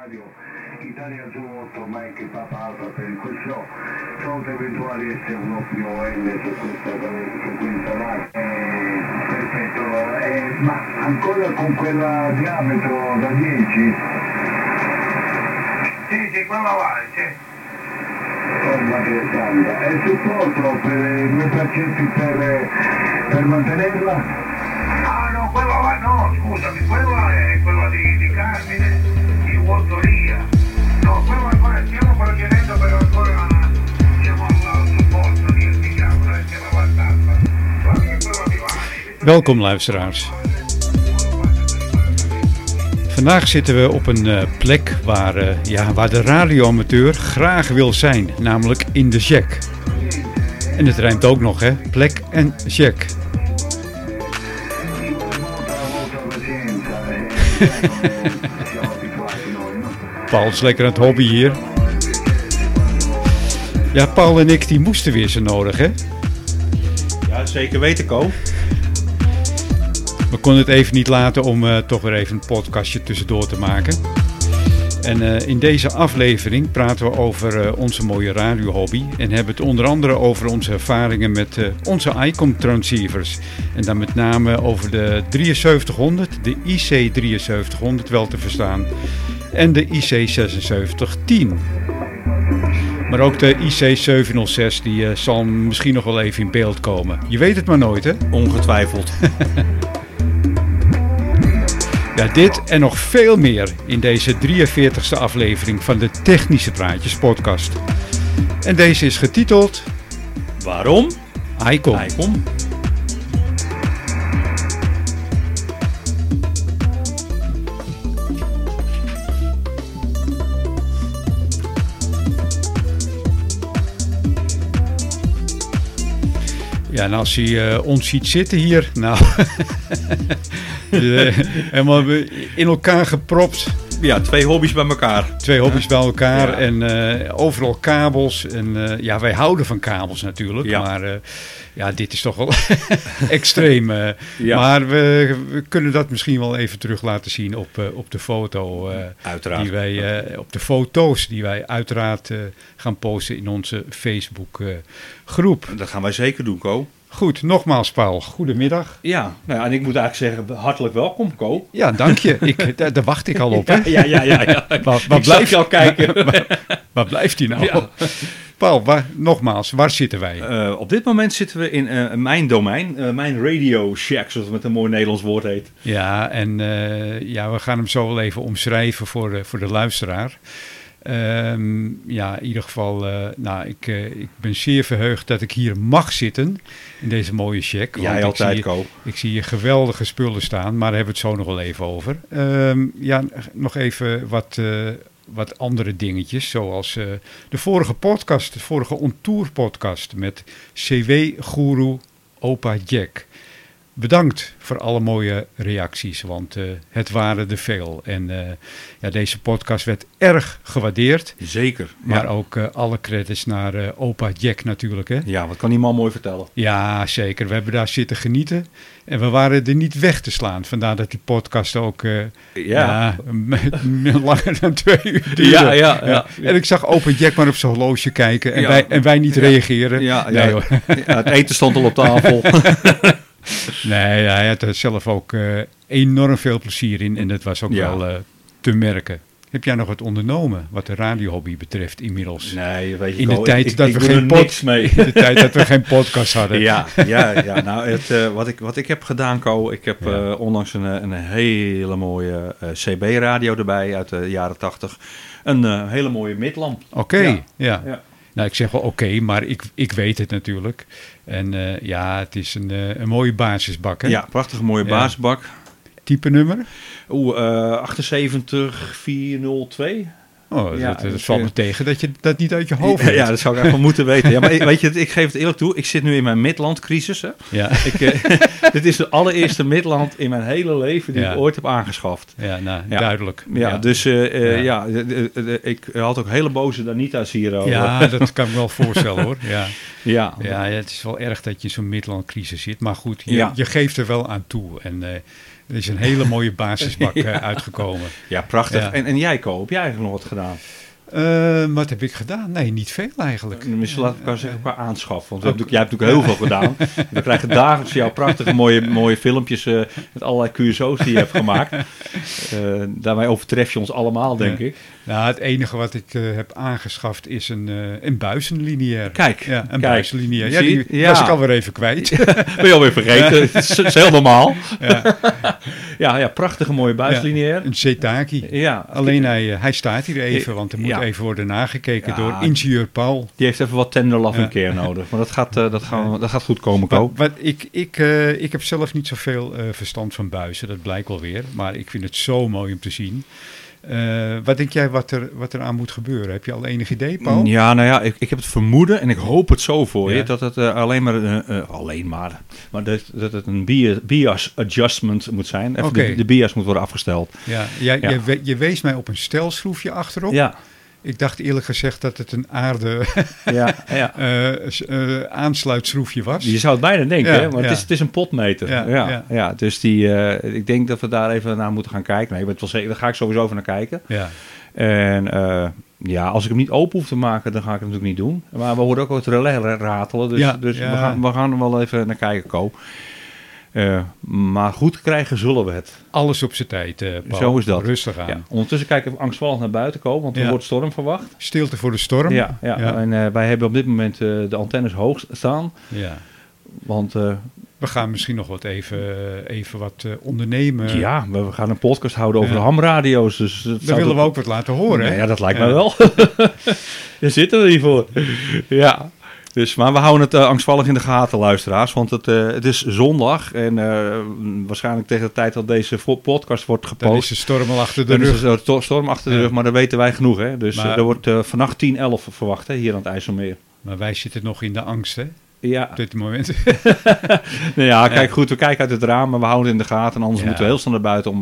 radio Italia Giovotto ma che papato per il questo sono eventuali essere un occhio L su questa, su questa eh, perfetto. Eh, ma ancora con quel diametro da 10 Sì, sì, quella vale, sì. oh che santa è supporto per due percetti per, per mantenerla? Ah no, quella va, no, scusami, quella è quella di, di Carmine, Welkom luisteraars. Vandaag zitten we op een eh, plek waar, eh, ja, waar de radioamateur graag wil zijn, namelijk in de Jack. En het rijmt ook nog, hè? Plek en Jack. Paul is lekker aan het hobby hier. Ja, Paul en ik die moesten weer zo nodig, hè? Ja, zeker weten, Ko. We konden het even niet laten om eh, toch weer even een podcastje tussendoor te maken. En eh, in deze aflevering praten we over eh, onze mooie radiohobby. En hebben het onder andere over onze ervaringen met onze ICOM transceivers. En dan met name over de 7300, de IC 7300 wel te verstaan. En de IC 7610. Maar ook de IC 706 die eh, zal misschien nog wel even in beeld komen. Je weet het maar nooit hè? Ongetwijfeld. Ja, dit en nog veel meer in deze 43ste aflevering van de Technische Praatjes podcast. En deze is getiteld Waarom? ICOM. Icon. Ja, en als hij eh, ons ziet zitten hier, nou, eh, helemaal in elkaar gepropt. Ja, twee hobby's bij elkaar. Twee hobby's bij elkaar Ja. en eh, overal kabels. En eh, ja, wij houden van kabels natuurlijk. Ja. Maar eh, ja, dit is toch wel extreem. Ja. Maar we, we kunnen dat misschien wel even terug laten zien op, op de foto. Uiteraard. Die wij, op de foto's die wij uiteraard gaan posten in onze Facebook groep. Dat gaan wij zeker doen, Ko. Goed, nogmaals Paul, goedemiddag. Ja, nou ja, en ik moet eigenlijk zeggen, hartelijk welkom, Ko. Ja, dank je. Ik, daar, daar wacht ik al op. Hè? Ja, ja, ja. ja. Waar, waar blijft, je al kijken. waar blijft hij nou? Ja. Paul, waar, nogmaals, waar zitten wij? Eh, op dit moment zitten we in eh, mijn domein, eh, mijn Radio Shack, zoals het met een mooi Nederlands woord heet. Ja, en eh, ja, we gaan hem zo wel even omschrijven voor voor de luisteraar. Ehm, ja, in ieder geval, eh, nou, ik, eh, ik ben zeer verheugd dat ik hier mag zitten in deze mooie check. Jij ik altijd, zie, Ko. ik zie hier geweldige spullen staan, maar daar hebben we het zo nog wel even over. Ehm, ja, nog even wat, eh, wat andere dingetjes, zoals de vorige podcast, de vorige On-Tour podcast met CW-goeroe Opa Jack. Bedankt voor alle mooie reacties, want eh, het waren er veel. En eh, ja, deze podcast werd erg gewaardeerd. Zeker. Maar ja. ook eh, alle credits naar opa Jack natuurlijk. Hè? ja, wat kan die man mooi vertellen. Ja, zeker. We hebben daar zitten genieten. En we waren er niet weg te slaan. Vandaar dat die podcast ook ja. m- langer dan twee uur duurde. Ja, ja, ja. En ik zag opa Jack maar op zijn horloge kijken. En, Ja. wij, en wij niet Ja. reageren. Ja, nee, ja. hoor. Ja, het eten stond al op tafel. Nee, hij had er zelf ook eh, enorm veel plezier in. En dat was ook Ja. wel eh, te merken. Heb jij nog wat ondernomen wat de radiohobby betreft inmiddels? Nee, weet je, In de Ko, tijd ik, dat ik we geen mee. In de tijd dat we geen podcast hadden. Ja, ja, ja. nou, het, eh, wat, ik, wat ik heb gedaan, Co, ik heb Ja. eh, onlangs een, een hele mooie CB-radio erbij uit de jaren tachtig. Een hele mooie midlamp. Oké, Ja. ja. Ja. Nou, ik zeg wel oké, maar ik, ik weet het natuurlijk. En eh, ja, het is een, eh, een mooie basisbak, hè? Ja, prachtige mooie Ja. baasbak. Type nummer? Oeh, eh 78402. Oh, Ja, dat, valt me eh, tegen dat je dat niet uit je hoofd Ja, weet. ja, dat zou ik eigenlijk wel moeten weten. Ja, maar ik- weet je, ik geef het eerlijk toe. Ik zit nu in mijn Midland-crisis. Hè. Ja, Ik, eh, dit is de allereerste Midland in mijn hele leven die Ja. ik ooit heb aangeschaft. ja, nou, duidelijk. Ja, dus eh, Ja. ik had ook hele boze Danita's hier over. Ja, dat kan ik me wel voorstellen hoor. Ja. ja. Ja, het is wel erg dat je in zo'n Midland-crisis zit. Maar goed, je, geeft er wel aan toe. En Er is een hele mooie basisbak eh, uitgekomen. Ja, prachtig. Ja. En, en jij, Ko, heb jij eigenlijk nog wat gedaan? Eh, wat heb ik gedaan? Nee, niet veel eigenlijk. Misschien laat ik elkaar zeggen qua aanschaf. Want jij hebt natuurlijk heel veel gedaan. We krijgen dagelijks jouw prachtige mooie, mooie filmpjes eh, met allerlei QSO's die je hebt gemaakt. Eh, daarmee overtref je ons allemaal, denk ik. Nou, het enige wat ik eh, heb aangeschaft is een, eh een buizenlineair. Kijk, Ja, een buizenlineair. Ja, die Ja. was ik alweer even kwijt. Ben je alweer vergeten? Het is, is heel normaal. ja, Ja, ja prachtige mooie buislineair. een Zetaki. Ja, Alleen hij, eh, hij staat hier even, want er moet even worden nagekeken door ingenieur Paul. die heeft even wat tender Ja. care nodig. Maar dat gaat, dat gaan we- dat gaat goed komen, Ko. Wat, wat ik, ik, ik heb zelf niet zoveel verstand van buizen, dat blijkt wel weer. Maar ik vind het zo mooi om te zien. Eh, wat denk jij wat er, wat er aan moet gebeuren? Heb je al enig idee, Paul? Ja, nou ja, ik, ik heb het vermoeden en ik hoop het zo voor Ja. je dat het eh, alleen maar, eh, alleen maar, maar dat, dat het een bias, bias adjustment moet zijn. Even Oké. de, de bias moet worden afgesteld. Ja, jij, Ja. Je, je wees mij op een stelschroefje achterop. Ja, Ik dacht eerlijk gezegd dat het een aarde ja, ja. eh, eh, aansluitschroefje was. Je zou het bijna denken, Ja, hè? maar ja. het, is, het is een potmeter. Ja, Ja, ja, ja. dus die, eh, ik denk dat we daar even naar moeten gaan kijken. Nee, het wel zeker, daar ga ik sowieso even naar kijken. Ja. En eh, ja, als ik hem niet open hoef te maken, dan ga ik het natuurlijk niet doen. Maar we horen ook wat relais ratelen, dus, Ja, dus ja. We, gaan, we gaan er wel even naar kijken, Ko. Eh, maar goed krijgen zullen we het. Alles op zijn tijd, eh Paul. Zo is dat. Rustig aan. Ja. Ondertussen kijken we angstvallig naar buiten komen, want er Ja. wordt storm verwacht. Stilte voor de storm. Ja, ja. Ja. en eh, wij hebben op dit moment de antennes hoog staan. Ja. Want We gaan misschien nog wat even, even wat ondernemen. ja, we, we gaan een podcast houden over de hamradio's. Dus dat Daar willen we ook wat laten horen. Ja, dat lijkt mij wel. Daar zitten we hier voor. Ja. Dus, maar we houden het eh, angstvallig in de gaten, luisteraars. Want het, eh, het is zondag. En eh, waarschijnlijk tegen de tijd dat deze podcast wordt Dan is gepost. de storm al achter de Dan is rug. er een to- storm achter de rug, maar dat weten wij genoeg. Hè? Dus Maar- er wordt vannacht 10, 11 verwacht hè, hier aan het IJsselmeer. Maar wij zitten nog in de angst, hè? Ja, Op dit moment. nou ja, kijk goed, we kijken uit het raam, maar we houden het in de gaten. En anders Ja. moeten we heel snel naar buiten om...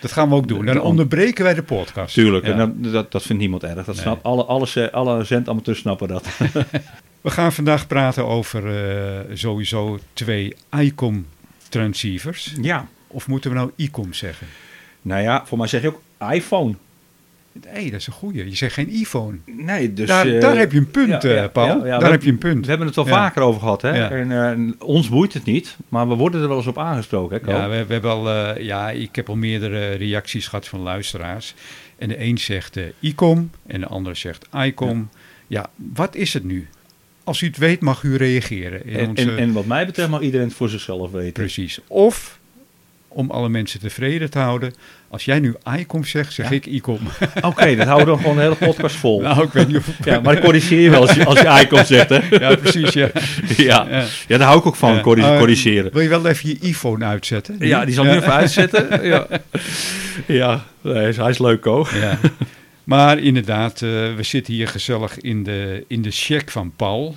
Dat gaan we ook doen. Dan De- onderbreken wij de podcast. tuurlijk, Ja. en dat, dat, dat vindt niemand erg. Dat Nee. snapt, alle, alle, alle zendamateurs snappen dat. We gaan vandaag praten over eh, sowieso twee ICOM transceivers. ja, Of moeten we nou ICOM zeggen? nou ja, voor mij zeg je ook iPhone. Nee, dat is een goeie. Je zegt geen iPhone. Nee, dus... daar, eh, daar heb je een punt, ja, eh, Paul. ja, ja, daar we- heb je een punt. We hebben het wel Ja. vaker over gehad, hè? En ons boeit het niet, maar we worden er wel eens op aangesproken, hè? Ja, we, we hebben al, ja, ik heb al meerdere reacties gehad van luisteraars. En de een zegt ICOM en de ander zegt ICOM. Ja. wat is het nu? Als u het weet, mag u reageren. In en, onze, en, en wat mij betreft mag iedereen het voor zichzelf weten. Precies. Of, om alle mensen tevreden te houden, als jij nu ICOM zegt, zeg Ja. ik ICOM. Oké, dat houden we dan gewoon de hele podcast vol. nou, ik weet niet of... Ja, maar ik corrigeer je wel als je, als je icon zegt, hè? Ja, precies, ja. Ja. Ja. daar hou ik ook van, Ja. Eh, corrigeren. Wil je wel even je iPhone uitzetten? Ja, die zal ik nu even uitzetten. Ja, ja nee, hij is- leuk, Ko. Ja. Maar inderdaad, eh, we zitten hier gezellig in de, in de check van Paul.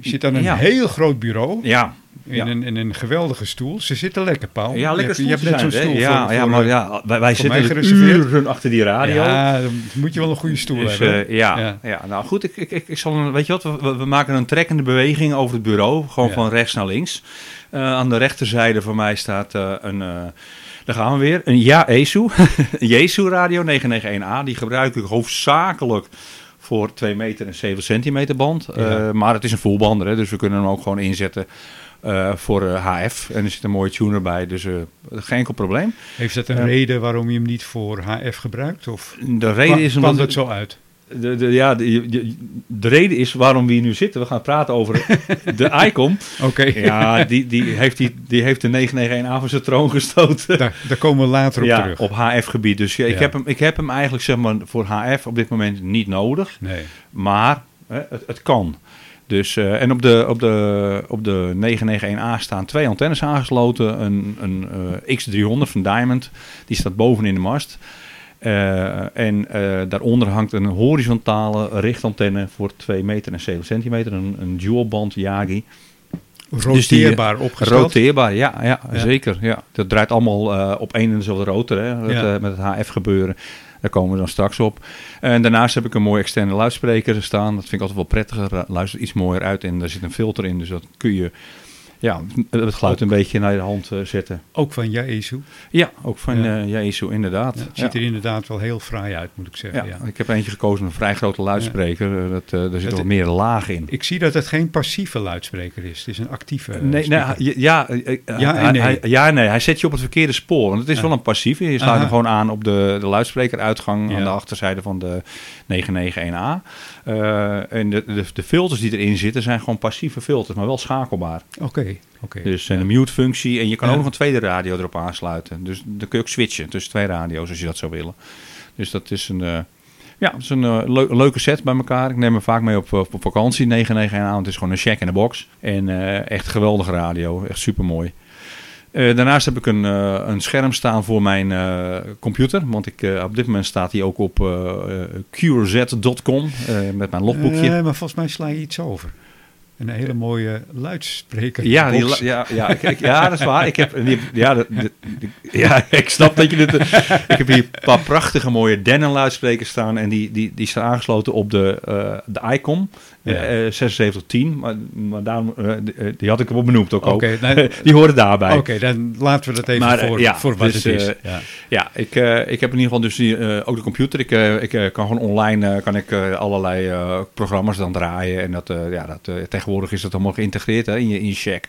Je zit aan een Ja. heel groot bureau. Ja, In, ja. een, in een geweldige stoel. Ze zitten lekker, Paul. ja lekker je, hebt- je hebt net zo'n stoel voor, Ja, ja, voor, maar eh, ja, wij, wij zitten uren achter die radio. Ja, dan moet je wel een goede stoel Dus, hebben. eh, ja, Ja. ja. nou goed, ik, ik, ik, zal een, weet je wat, we- maken een trekkende beweging over het bureau, gewoon Ja. van rechts naar links. Eh, aan de rechterzijde van mij staat een, daar gaan we weer, een Yaesu, een Jesu radio 991A. Die gebruik ik hoofdzakelijk voor 2 meter en 7 centimeter band. Ja. Eh, maar het is een fullbander, hè, dus we kunnen hem ook gewoon inzetten eh, voor eh, HF. En er zit een mooie tuner bij, dus eh, geen enkel probleem. Heeft dat een reden waarom je hem niet voor HF gebruikt? Of De reden is kwam omdat... dat zo uit? De, de, ja, de, de, de reden is waarom we hier nu zitten. We gaan praten over de ICOM. Oké, Ja, die, die, heeft die, die heeft de 991A van zijn troon gestoten. daar, daar komen we later op ja, terug. op HF-gebied. Dus ja, ik, Ja. heb hem, ik heb hem eigenlijk zeg maar, voor HF op dit moment niet nodig. Nee. Maar hè, het, het kan. Dus, eh, en op de, op, de, op de 991A staan twee antennes aangesloten. Een, een eh, X300 van Diamond. Die staat boven in de mast. Eh, en eh, daaronder hangt een horizontale richtantenne voor 2 meter en 7 centimeter. Een, een dual band Yagi. Dus die, Roteerbaar opgesteld. Roteerbaar, ja, ja, Ja. zeker. Ja. Dat draait allemaal eh, op één en dezelfde rotor, hè, met, Ja. eh, met het HF gebeuren. Daar komen we dan straks op. En daarnaast heb ik een mooie externe luidspreker staan. Dat vind ik altijd wel prettiger. Luistert iets mooier uit en daar zit een filter in. Dus dat kun je ja, het geluid een beetje naar je hand eh, zetten. Ook van Yaesu. Ja, ook van Ja. Jezu, inderdaad. Ja, het ziet er inderdaad wel heel fraai uit, moet ik zeggen. Ja, ik heb eentje gekozen een vrij grote luidspreker. Eh, Dat, eh, daar zit Het- wat meer laag in. Ik zie dat het geen passieve luidspreker is. Het is een actieve eh, Nee, nee, ja, eh, eh, Ja nee. hij- ja en nee. Hij zet je op het verkeerde spoor. Want het is wel een passieve. Je sluit Aha. hem gewoon aan op de, de luidsprekeruitgang aan de achterzijde van de 991A. Eh, en de, de, de filters die erin zitten zijn gewoon passieve filters, maar wel schakelbaar. Oké, oké. Dus een mute-functie. En je kan Ja. ook nog een tweede radio erop aansluiten. Dus dan kun je ook switchen tussen twee radio's als je dat zou willen. Dus dat is een, eh, ja, dat is een eh, leu- leuke set bij elkaar. Ik neem hem vaak mee op, op, op vakantie. 991 aan. Het is gewoon een check in de box. En eh, echt geweldige radio. Echt super mooi. Daarnaast heb ik een, eh, een scherm staan voor mijn eh, computer. Want ik, eh, op dit moment staat hij ook op eh, eh, qrz.com eh, met mijn logboekje. Eh, maar volgens mij sla je iets over. Een hele mooie luidspreker. Ja, die, ja, ja, ik, ik- ja, dat is waar. Ik heb, die, ja, dat- ja, ik snap dat je dit... ik heb hier een paar prachtige mooie Denon luidsprekers staan. En die, die, die staan aangesloten op de, eh, de ICOM Ja. eh, 7610. Maar, maar daarom, eh, die, eh, had ik wel benoemd ook. Oké, nou- die horen daarbij. Oké, dan laten we dat even Maar, eh, voor, ja, voor wat dus, het is. eh, ja. Ja, ik, eh, ik heb in ieder geval dus die, eh, ook de computer. Ik, eh, ik eh, kan gewoon online eh, kan ik, eh, allerlei eh, programma's dan draaien. En dat, eh, ja, dat, eh, tegenwoordig is dat allemaal geïntegreerd hè, in, je, in je check.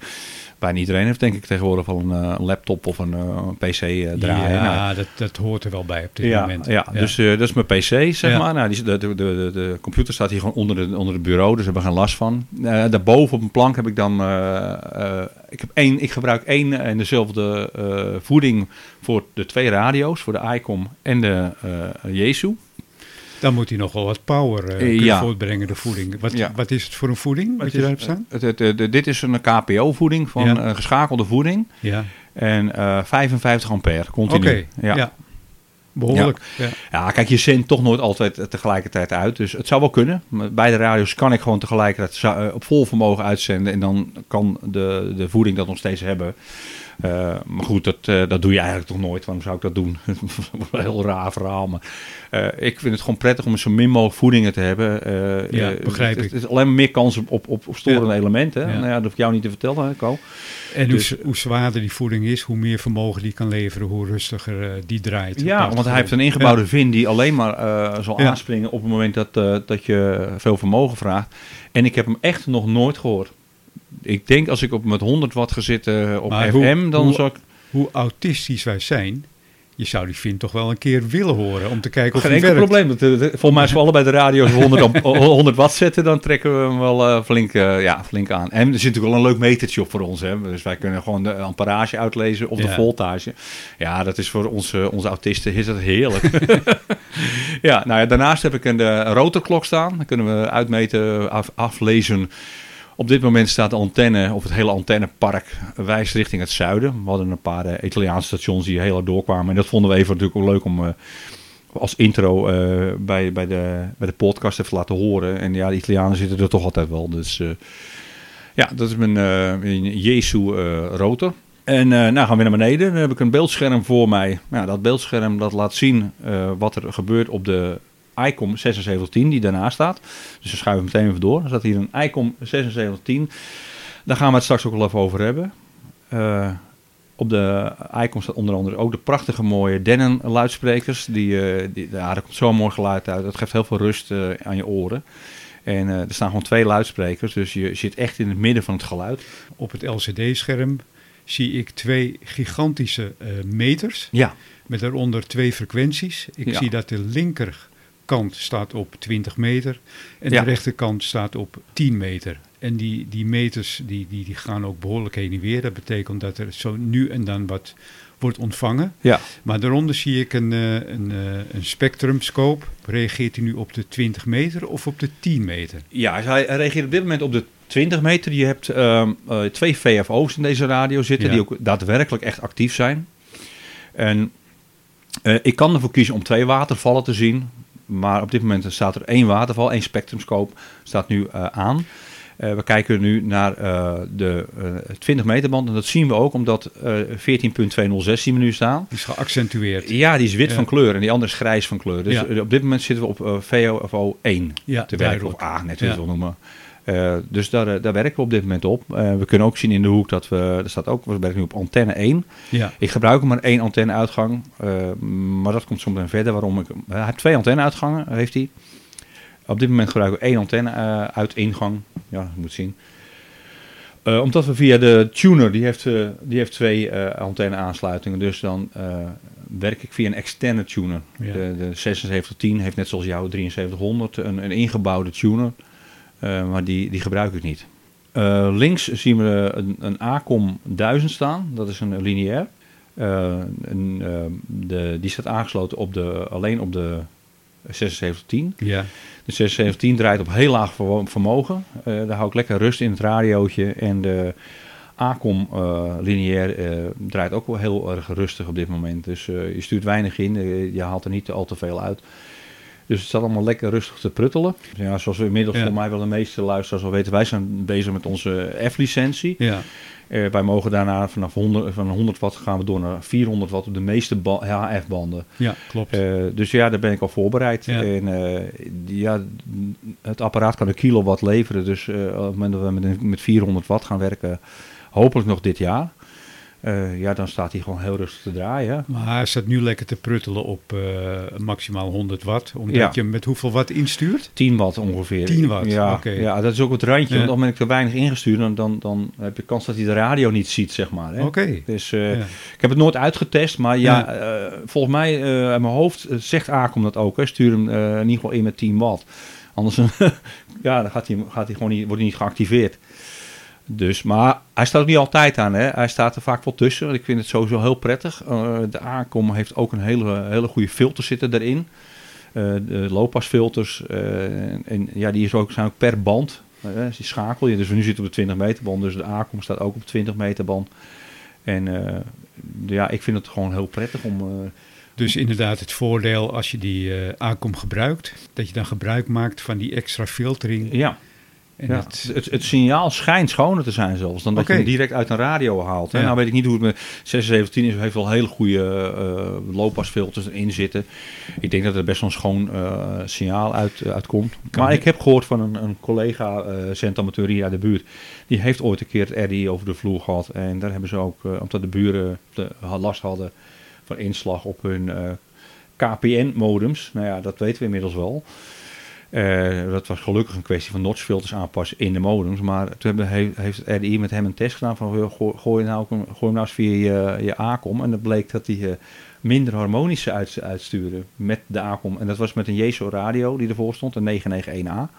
Bijna iedereen heeft denk ik tegenwoordig wel een, eh, laptop of een, eh, PC eh, draaien. Ja, Nou, dat, dat hoort er wel bij op dit ja, moment. ja, dus dat is mijn PC, zeg Ja. maar. Nou, die, de, de, de, de computer staat hier gewoon onder, de, onder het bureau, dus we hebben geen last van. Daarboven op een plank heb ik dan... ik, heb één, ik gebruik één en dezelfde voeding voor de twee radio's, voor de ICOM en de Jesu. Dan moet hij nog wel wat power eh, Eh, kunnen ja. voortbrengen, de voeding. Wat, Ja. wat is het voor een voeding wat Het je daar hebt staan? het- het- het- dit is een KPO-voeding van Ja. een geschakelde voeding Ja, en eh 55 ampère, oké. continu. Ja. Behoorlijk. Ja. Ja, kijk, je zendt toch nooit altijd tegelijkertijd uit. Dus het zou wel kunnen. Maar Beide radio's kan ik gewoon tegelijkertijd eh, op vol vermogen uitzenden. En dan kan de, de voeding dat nog steeds hebben. Eh, maar goed, dat, eh, dat doe je eigenlijk toch nooit. Waarom zou ik dat doen? Een heel raar verhaal. Maar eh, ik vind het gewoon prettig om zo min mogelijk voedingen te hebben. Ja, begrijp het, ik. Het is alleen maar meer kans op, op, storende elementen. Ja. Nou ja, dat hoef ik jou niet te vertellen, hè, Ko. En Dus- hoe, hoe zwaarder die voeding is, hoe meer vermogen die kan leveren, hoe rustiger die draait. Ja, want hij heeft een ingebouwde VIN die alleen maar zal aanspringen op het moment dat, dat je veel vermogen vraagt. En ik heb hem echt nog nooit gehoord. Ik denk als ik op met 100 watt gezet eh, op Maar FM, hoe- dan hoe- zou ik... Hoe autistisch wij zijn, je zou die Vin toch wel een keer willen horen om te kijken of Geen enkel werkt. probleem. Eh, volgens mij als we allebei de radio's op 100, op 100 watt zetten, dan trekken we hem wel eh, flink, ja, flink aan. En er zit natuurlijk wel een leuk metertje op voor ons. Hè? Dus wij kunnen gewoon de amperage uitlezen of de voltage. Ja, dat is voor onze, onze autisten is dat heerlijk. ja, nou ja, daarnaast heb ik een, een rotorklok staan. Dan kunnen we uitmeten, af- aflezen. Op dit moment staat de antenne, of het hele antennepark, wijst richting het zuiden. We hadden een paar eh, Italiaanse stations die heel hard doorkwamen. En dat vonden we even natuurlijk ook leuk om eh, als intro eh, bij, bij, de, bij de podcast even te laten horen. En ja, de Italianen zitten er toch altijd wel. Dus ja, dat is mijn, mijn Jesu rotor. En nou gaan we naar beneden. Dan heb ik een beeldscherm voor mij. Nou, dat beeldscherm dat laat zien wat er gebeurt op de ICOM 7610 die daarnaast staat. Dus dan schuiven we meteen even door. Er staat hier een ICOM 7610. Daar gaan we het straks ook wel even over hebben. Eh, op de icon staat onder andere ook de prachtige mooie Denon luidsprekers. Die, eh, die, ja, daar komt zo'n mooi geluid uit. Dat geeft heel veel rust eh, aan je oren. En er staan gewoon twee luidsprekers, dus je zit echt in het midden van het geluid. Op het LCD-scherm zie ik twee gigantische meters Ja, met daaronder twee frequenties. Ik Ja. zie dat de linkerkant staat op 20 meter en Ja. de rechterkant staat op 10 meter. En die, die meters die, die, die gaan ook behoorlijk heen en weer. Dat betekent dat er zo nu en dan wat wordt ontvangen. ja. Maar daaronder zie ik een, eh, een, eh, een spectrumscope. Reageert hij nu op de 20 meter of op de 10 meter? ja hij reageert op dit moment op de 20 meter. Je hebt ehm, eh, twee VFO's in deze radio zitten, Ja. die ook daadwerkelijk echt actief zijn. En ik kan ervoor kiezen om twee watervallen te zien. Maar op dit moment staat er één waterval, één spectrumscope staat nu eh, aan. Eh, we kijken nu naar eh, de eh 20 meter band. En dat zien we ook omdat eh 14.2016 we nu staan. Die is geaccentueerd. Ja, die is wit Ja. van kleur en die andere is grijs van kleur. Dus Ja. op dit moment zitten we op VOFO 1 Ja, te werken. Of. A, net hoe je het wil noemen. Eh, dus daar, eh, daar werken we op dit moment op. Eh, we kunnen ook zien in de hoek dat we, er staat ook, we werken nu op antenne 1. Ja. Ik gebruik maar één antenne-uitgang, eh, maar dat komt soms verder. Waarom ik, hij heeft twee antenne-uitgangen, heeft hij. Op dit moment gebruiken we één antenne-uit-ingang. ja, je moet zien. Omdat we via de tuner, die heeft, die heeft twee eh, antenne-aansluitingen. Dus dan werk ik via een externe tuner. Ja. De, de 7610 heeft net zoals jouw 7300 een, een ingebouwde tuner. Eh, maar die, die gebruik ik niet. Eh, links zien we een, een Acom 1000 staan. Dat is een lineair. Eh, een, de, die staat aangesloten op de, alleen op de 7610. Ja. De 7610 draait op heel laag vermogen. Eh, daar hou ik lekker rust in het radiootje. En de Acom eh, lineair draait ook wel heel erg rustig op dit moment. Dus je stuurt weinig in, je haalt er niet al te veel uit. Dus het staat allemaal lekker rustig te pruttelen. Ja, zoals we inmiddels Ja. voor mij wel de meeste luisteraars al weten, wij zijn bezig met onze F-licentie. Ja. Eh, wij mogen daarna vanaf 100, van 100 watt gaan we door naar 400 watt op de meeste ba- HF-banden. ja, klopt. Eh, dus ja, daar ben ik al voorbereid. Ja. En eh, ja, het apparaat kan een kilowatt leveren. Dus op het moment dat we met, met 400 watt gaan werken, hopelijk nog dit jaar. Eh, ja, dan staat hij gewoon heel rustig te draaien. maar hij staat nu lekker te pruttelen op eh, maximaal 100 watt. Omdat Ja. je met hoeveel watt instuurt? 10 watt ongeveer. 10 watt, Ja, ja dat is ook het randje. Ja. Want op moment dat ik te weinig ingestuurd, dan, dan, dan heb je kans dat hij de radio niet ziet, zeg maar. Oké. Dus eh, Ja. ik heb het nooit uitgetest, maar ja, volgens mij uit mijn hoofd zegt Acom dat ook. Hè. Stuur hem in ieder geval in met 10 watt. Anders ja, dan gaat hij, gaat hij gewoon niet, wordt hij niet geactiveerd. Dus, maar hij staat ook niet altijd aan. Hè. Hij staat er vaak wel tussen. Ik vind het sowieso heel prettig. Eh, de Acom heeft ook een hele, hele goede filter zitten erin. Eh, de loopasfilters. eh, en, en ja, die is ook, zijn ook per band. Dus die schakel je. Dus nu zitten we op de 20 meter band. Dus de Acom staat ook op 20 meter band. En ja, ik vind het gewoon heel prettig om... Dus inderdaad het voordeel als je die Acom gebruikt, dat je dan gebruik maakt van die extra filtering. ja, En ja. het, Het, het, signaal schijnt schoner te zijn zelfs dan dat je hem direct uit een radio haalt. Hè? Ja. Nou weet ik niet hoe het met 7610 is. heeft wel hele goede eh loopasfilters erin zitten. Ik denk dat er best wel een schoon eh, signaal uit, uitkomt. Kan maar niet. ik heb gehoord van een, een collega zendamateur hier uit de buurt. Die heeft ooit een keer het RDI over de vloer gehad. En daar hebben ze ook, omdat de buren de, last hadden van inslag op hun KPN-modems. Nou ja, dat weten we inmiddels wel. Eh, dat was gelukkig een kwestie van notchfilters aanpassen in de modems. Maar toen hebben, he- heeft RDI met hem een test gedaan van gooi, nou, gooi nou eens via je, je ACOM. En dat bleek dat hij eh, minder harmonische uit, met de ACOM. En dat was met een JSO radio die ervoor stond, een 991A.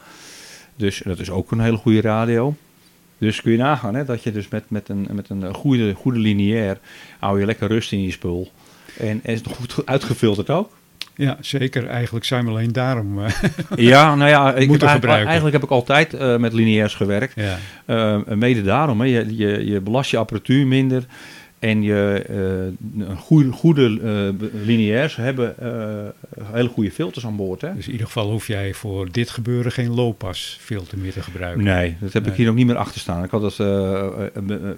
Dus dat is ook een hele goede radio. Dus kun je nagaan hè, dat je dus met, met, een, met een goede, goede lineair hou je lekker rust in je spul. En, is het goed uitgefilterd ook. Ja, zeker. Eigenlijk zijn we alleen daarom. eh, Ja, nou ja, ik Moeten gebruiken. eigenlijk heb ik altijd eh, met lineairs gewerkt. ja. Eh, mede daarom, hè. Je, je, je belast je apparatuur minder. En je, eh, een goede, goede eh, lineairs hebben eh, hele goede filters aan boord. Hè? Dus in ieder geval hoef jij voor dit gebeuren geen loopasfilter meer te gebruiken. Nee, dat heb ik hier ook niet meer achter staan. Ik had dat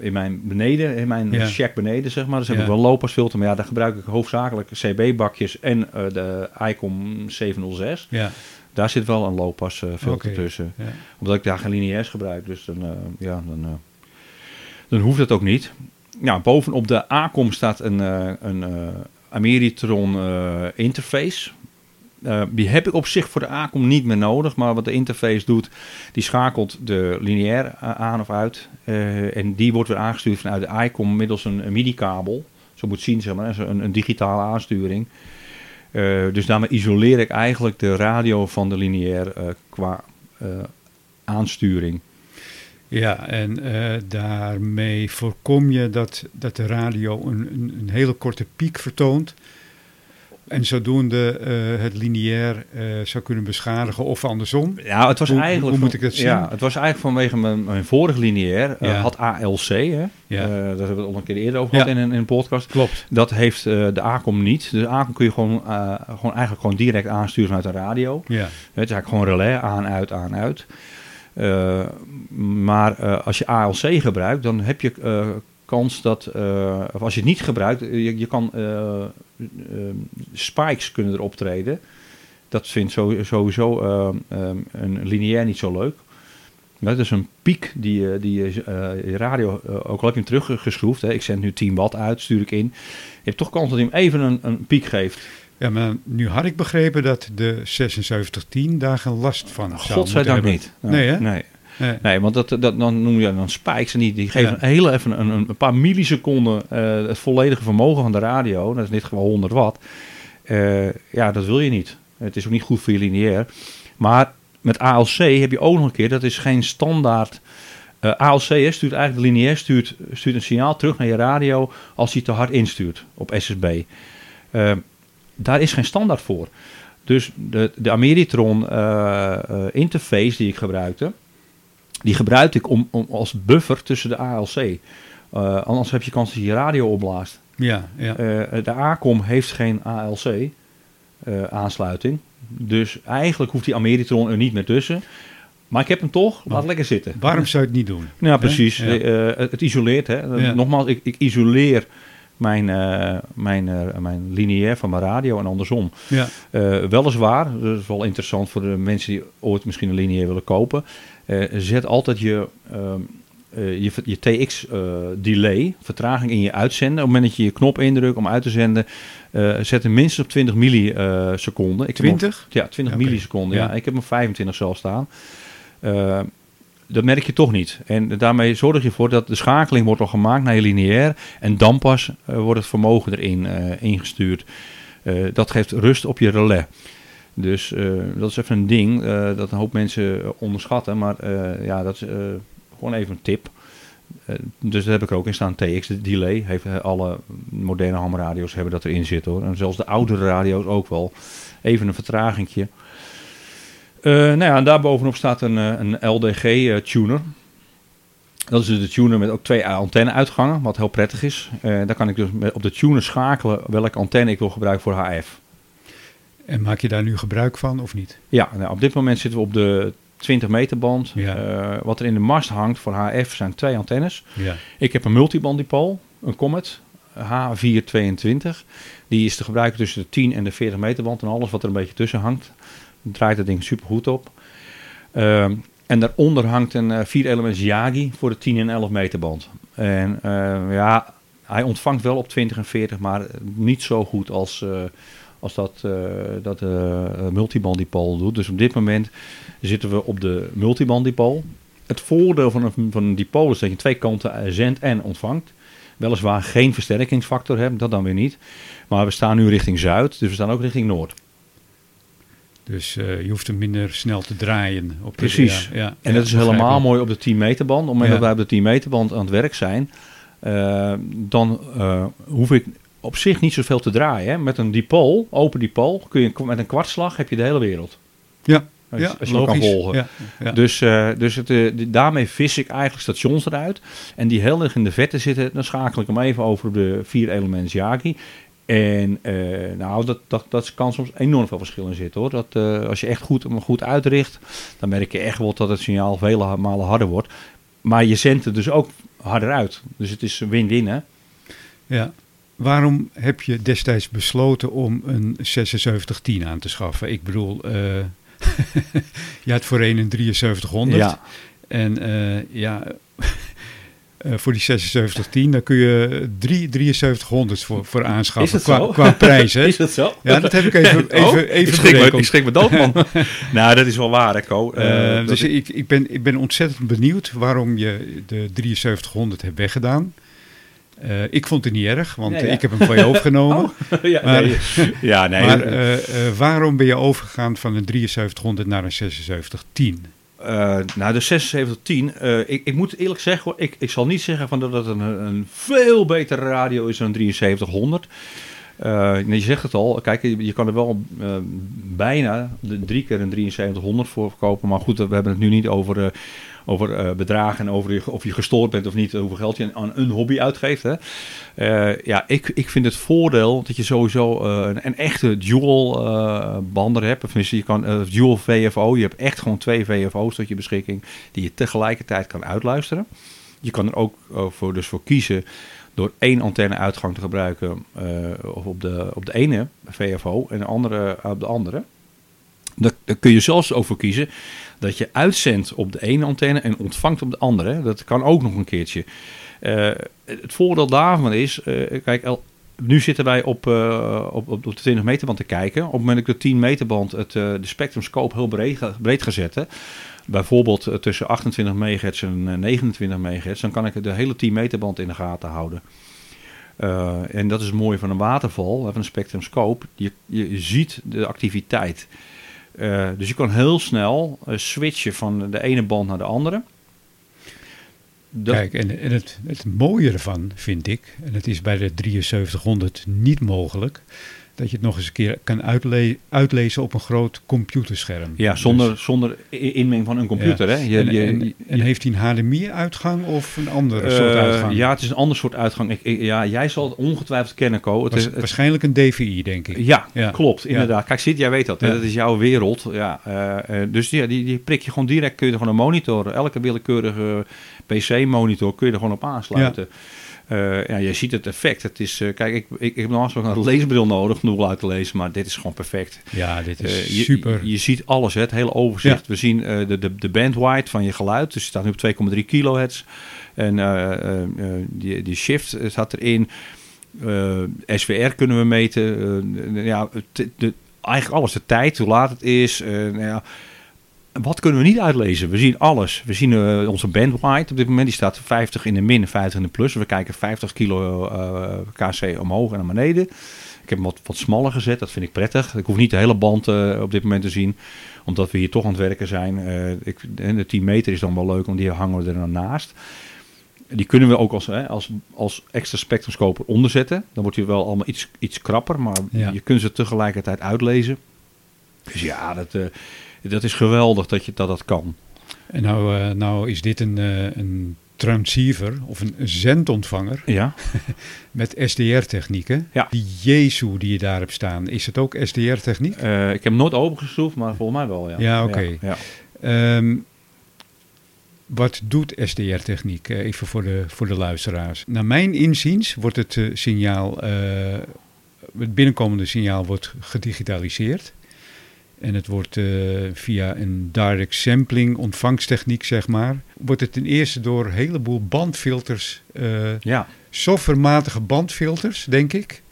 in mijn beneden, in mijn Ja. shack beneden, zeg maar. Dus heb Ja. ik wel loopasfilter. Maar ja, daar gebruik ik hoofdzakelijk CB-bakjes en de ICOM 706. Ja, Daar zit wel een loopasfilter Oké. tussen. ja. Omdat ik daar geen lineairs gebruik. Dus dan, ja, dan, dan hoeft dat ook niet. Ja, bovenop de ACOM staat een, eh, een eh, Ameritron eh, interface. Die heb ik op zich voor de ACOM niet meer nodig. Maar wat de interface doet, die schakelt de lineair aan of uit. En die wordt weer aangestuurd vanuit de ICOM middels een, MIDI-kabel. Zo moet zien, zeg maar, een, een digitale aansturing. Dus daarmee isoleer ik eigenlijk de radio van de lineair qua aansturing. Ja, en eh, daarmee voorkom je dat, dat de radio een, een, een hele korte piek vertoont. En zodoende eh, het lineair eh, zou kunnen beschadigen of andersom. Ja, het was Hoe- eigenlijk. hoe moet ik dat zien? Ja, het was eigenlijk vanwege mijn, mijn vorige lineair. Ja. had ALC, hè? Ja. Daar hebben we het al een keer eerder over Ja. gehad in, een- in een podcast. Klopt. Dat heeft de ACOM niet. De ACOM kun je gewoon, gewoon eigenlijk gewoon direct aansturen vanuit een radio. Ja, Het is eigenlijk gewoon relais aan, uit, aan, uit. Eh, maar eh, als je ALC gebruikt, dan heb je eh, kans dat, of als je het niet gebruikt, je, kan spikes kunnen er optreden. Dat vindt sowieso een lineair niet zo leuk. Dat is een piek die, die je radio, ook al heb je hem teruggeschroefd, hè, ik zend nu 10 watt uit, stuur ik in. Je hebt toch kans dat hij hem even een, een piek geeft. Ja, maar nu had ik begrepen dat de 7610 daar geen last van zou Godzijdank niet. Nee, hè? Nee. Nee. Nee, want dat, dat, dan noem je dan spikes en die, die geven Ja. een hele even een, een paar milliseconden eh, het volledige vermogen van de radio. Dat is niet gewoon 100 watt. Eh, ja, dat wil je niet. Het is ook niet goed voor je lineair. Maar met ALC heb je ook nog een keer, dat is geen standaard. eh, ALC hè, stuurt eigenlijk de lineair stuurt, stuurt een signaal terug naar je radio als hij te hard instuurt op SSB. Daar is geen standaard voor. Dus de, de Ameritron eh, eh, interface die ik gebruikte, die gebruikte ik om, om als buffer tussen de ALC. Eh, anders heb je kans dat je radio opblaast. Ja, ja. De ACOM heeft geen ALC eh, aansluiting. Dus eigenlijk hoeft die Ameritron er niet meer tussen. Maar ik heb hem toch, laat lekker zitten. Waarom zou je het niet doen? Ja, precies. Ja. Het, het isoleert. Hè. Ja. Nogmaals, ik, ik isoleer mijn, eh, mijn, eh, mijn lineair van mijn radio en andersom. Ja, Eh, weliswaar, dat is wel interessant voor de mensen die ooit misschien een lineair willen kopen. zet altijd je, ehm, eh, je, je TX-delay, vertraging in je uitzenden. Op het moment dat je je knop indrukt om uit te zenden, zet hem minstens op 20 milliseconden. Ik heb hem op- 20? ja, 20 Oké. milliseconden. Ja. Ja. ik heb hem 25 zelf staan. Dat merk je toch niet. En daarmee zorg je ervoor dat de schakeling wordt al gemaakt naar lineair. En dan pas eh, wordt het vermogen erin eh, ingestuurd. Eh, dat geeft rust op je relais. Dus dat is even een ding dat een hoop mensen onderschatten. Maar ja, dat is gewoon even een tip. Dus daar heb ik ook in staan. TX de delay. Heeft, alle moderne hamradio's hebben dat erin zitten hoor. En zelfs de oudere radio's ook wel. Even een vertragingje. Eh, nou ja, en daarbovenop staat een, eh, een LDG-tuner. dat is dus de tuner met ook twee antenne-uitgangen, wat heel prettig is. Eh daar kan ik dus op de tuner schakelen welke antenne ik wil gebruiken voor HF. En maak je daar nu gebruik van of niet? Ja, nou, op dit moment zitten we op de 20 meter band. Ja. Eh, wat er in de mast hangt voor HF zijn twee antennes. Ja. Ik heb een multibanddipool, een Comet H422. Die is te gebruiken tussen de 10 en de 40 meter band en alles wat er een beetje tussen hangt. Draait het ding super goed op. Ehm, en daaronder hangt een eh, 4 elements Yagi voor de 10 en 11 meter band. En eh, ja, hij ontvangt wel op 20 en 40, maar niet zo goed als, eh, als dat, eh dat multibanddipool doet. Dus op dit moment zitten we op de multibanddipool. Het voordeel van een, van een dipool is dat je twee kanten zendt en ontvangt. Weliswaar geen versterkingsfactor hebt, dat dan weer niet. Maar we staan nu richting zuid, dus we staan ook richting noord. Dus eh, je hoeft hem minder snel te draaien. Op de- Precies. Ja, ja. En dat is helemaal mooi op de 10 meter band. Op het moment dat wij op de 10 meter band aan het werk zijn, eh, dan eh, hoef ik op zich niet zoveel te draaien. Hè. Met een dipool, open dipool, kun je met een kwartslag heb je de hele wereld. Ja, Als, ja als je hem kan logisch. volgen. Ja, ja. Dus, dus het, daarmee vis ik eigenlijk stations eruit. En die heel erg in de vette zitten, dan schakel ik hem even over op de vier elements Yagi. En eh, nou, dat, dat, dat kan soms enorm veel verschil in zitten hoor. Dat, eh, als je echt goed, goed uitricht, dan merk je echt wel dat het signaal vele malen harder wordt. Maar je zendt het dus ook harder uit. Dus het is win-win hè. Ja. Waarom heb je destijds besloten om een 7610 aan te schaffen? Ik bedoel, eh, je had voorheen een 7300. Ja. En ja, eh, voor die 7610, daar kun je drie 7300's voor, voor aanschaffen. Is qua, qua prijs, hè? Is dat zo? Ja, dat heb ik even, even, Oh, even ik, schrik me, ik schrik me dood man. nou, dat is wel waar hè Co. Eh, Eh, dus ik, ik, ben, ik ben ontzettend benieuwd waarom je de 7300 hebt weggedaan. Ik vond het niet erg, want Ja, ja. ik heb hem van je overgenomen. ja, maar- nee, ja, nee. maar waarom ben je overgegaan van een 7300 naar een 7610? Eh, nou, de 7610, eh ik, ik moet eerlijk zeggen, ik, ik zal niet zeggen van dat het een, een veel betere radio is dan een 7300. Eh, je zegt het al, kijk, je, kan er wel bijna drie keer een 7300 voor verkopen. Maar goed, we hebben het nu niet over, over eh, bedragen en over of je gestoord bent of niet, hoeveel geld je aan een hobby uitgeeft. Hè. Eh, ja, ik, ik vind het voordeel dat je sowieso eh, een, een echte dual bander hebt. Of je kan dual VFO. Je hebt echt gewoon twee VFO's tot je beschikking die je tegelijkertijd kan uitluisteren. Je kan er ook voor, dus voor kiezen door één antenne-uitgang te gebruiken of op, de, op de ene VFO en de andere op de andere. Daar, kun je zelfs over kiezen dat je uitzendt op de ene antenne en ontvangt op de andere. Dat kan ook nog een keertje. Uh, het voordeel daarvan is, uh, kijk, nu zitten wij op, uh, op, op de 20 meter band te kijken. Op het moment dat ik de 10 meter band het, de spectrum scope heel breed, breed ga zetten, bijvoorbeeld tussen 28 MHz en 29 MHz, dan kan ik de hele 10 meter band in de gaten houden. En dat is het mooie van een waterval, van een spectrum scope. Je, je ziet de activiteit. Uh, dus je kan heel snel uh, switchen van de ene band naar de andere. Kijk, en, en het, het mooie ervan vind ik, en het is bij de 7300 niet mogelijk, dat je het nog eens een keer kan uitle uitlezen op een groot computerscherm. Ja, zonder, dus, zonder inmenging van een computer. Ja. Hè? Je, en, je, en, en, heeft hij een HDMI-uitgang of een andere uh, soort uitgang? Ja, het is een ander soort uitgang. Ik, ik, ja, jij zal het ongetwijfeld kennen, Co. Het Was, is, het, waarschijnlijk een DVI, denk ik. Ja, ja. klopt, inderdaad. Kijk, zit, jij weet dat. Dat is jouw wereld. Ja, uh, dus ja, die, die prik je gewoon direct, kun je er gewoon een monitor, elke willekeurige PC-monitor, kun je er gewoon op aansluiten. Uh, ja, je ziet het effect. Het is, uh, kijk, ik, ik, ik heb normaal gesproken een leesbril nodig genoeg uit te lezen, maar dit is gewoon perfect. Ja, dit is uh, je, super. Je, je, ziet alles, hè, het hele overzicht. Ja. We zien de, de, de bandwidth van je geluid, dus het staat nu op 2,3 kilohertz. En die, die shift staat erin. SWR kunnen we meten. ja, de, de, eigenlijk alles. De tijd, hoe laat het is. nou ja, wat kunnen we niet uitlezen? We zien alles. We zien uh, onze bandwidth op dit moment. Die staat 50 in de min, 50 in de plus. We kijken 50 kilo uh, kc omhoog en naar beneden. Ik heb hem wat, wat smaller gezet. Dat vind ik prettig. Ik hoef niet de hele band uh, op dit moment te zien. Omdat we hier toch aan het werken zijn. ik, de 10 meter is dan wel leuk, want die hangen we er dan naast. Die kunnen we ook als, hè, als, als extra spectroscoop onderzetten. Dan wordt hij wel allemaal iets, iets krapper. Maar ja. je kunt ze tegelijkertijd uitlezen. Dus ja, dat dat is geweldig dat je dat, dat kan. En nou, uh, nou is dit een, uh, een transceiver of een zendontvanger ja. met SDR-technieken. Ja. Die Jezu die je daar hebt staan, is het ook SDR-techniek? Uh, ik heb hem nooit opengeschroefd, maar volgens mij wel, ja. Ja, oké. Okay. Ja, um, wat doet SDR-techniek? Even voor de, voor de luisteraars. Naar mijn inziens wordt het signaal, uh, het binnenkomende signaal wordt gedigitaliseerd. En het wordt uh, via een direct sampling ontvangsttechniek, zeg maar, wordt het ten eerste door een heleboel bandfilters, uh, ja. softwarematige bandfilters, denk ik,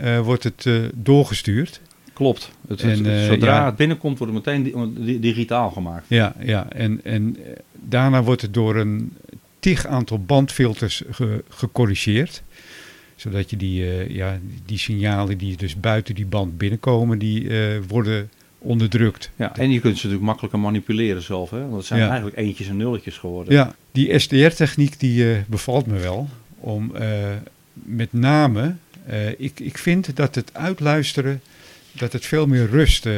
uh, wordt het doorgestuurd. Klopt. Het, en, het, zodra ja, het binnenkomt, wordt het meteen digitaal gemaakt. Ja, ja. En, en daarna wordt het door een tig aantal bandfilters ge, gecorrigeerd zodat je die, uh, ja, die signalen die dus buiten die band binnenkomen, die uh, worden onderdrukt. Ja, en je kunt ze natuurlijk makkelijker manipuleren zelf. Hè? Want het zijn ja. eigenlijk eentjes en nulletjes geworden. Ja, die SDR-techniek die uh, bevalt me wel. Om uh, met name, uh, ik, ik vind dat het uitluisteren, dat het veel meer rust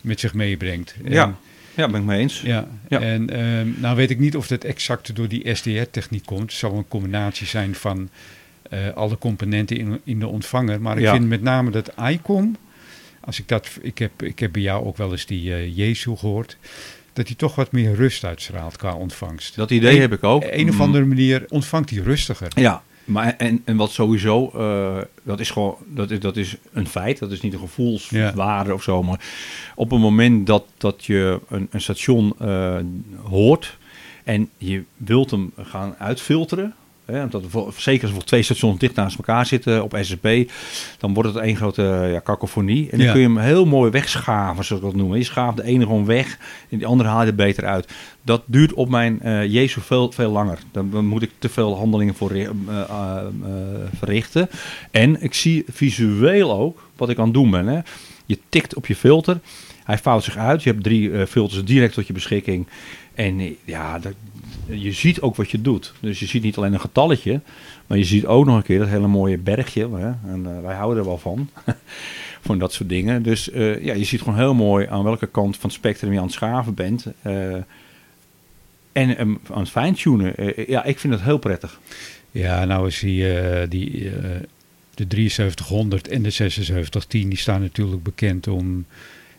met zich meebrengt. En, ja. Ja, ben ik mee eens. Ja, ja. en uh, nou weet ik niet of dat exact door die SDR-techniek komt. Het zal een combinatie zijn van uh, alle componenten in, in de ontvanger. Maar ik ja. vind met name dat ICOM, als ik dat, ik heb, ik heb bij jou ook wel eens die uh, Jezu gehoord, dat hij toch wat meer rust uitstraalt qua ontvangst. Dat idee heb ik ook. Een of andere manier ontvangt hij rustiger. Ja, maar en, en wat sowieso, uh, dat is gewoon, dat is, dat is een feit, dat is niet een gevoelswaarde ja. of zo, maar op het moment dat, dat je een, een station uh, hoort en je wilt hem gaan uitfilteren, Hè, dat zeker als er twee stations dicht naast elkaar zitten op SSB, dan wordt het één grote ja, kakofonie. En dan ja. kun je hem heel mooi wegschaven, zoals ik dat noem. Je schaaft de ene gewoon weg en die andere haal je er beter uit. Dat duurt op mijn uh, Jezus veel, veel langer. Dan, dan, moet ik te veel handelingen voor uh, uh, verrichten. En ik zie visueel ook wat ik aan het doen ben. Hè. Je tikt op je filter, hij vouwt zich uit. Je hebt drie filters direct tot je beschikking. En ja, dat, je ziet ook wat je doet. Dus je ziet niet alleen een getalletje, maar je ziet ook nog een keer dat hele mooie bergje. Hè? En uh, wij houden er wel van, van dat soort dingen. Dus uh, ja, je ziet gewoon heel mooi aan welke kant van het spectrum je aan het schaven bent. Uh, en um, aan het fine-tunen. ja, ik vind het heel prettig. Ja, nou is die, die de 7300 en de 7610, die staan natuurlijk bekend om,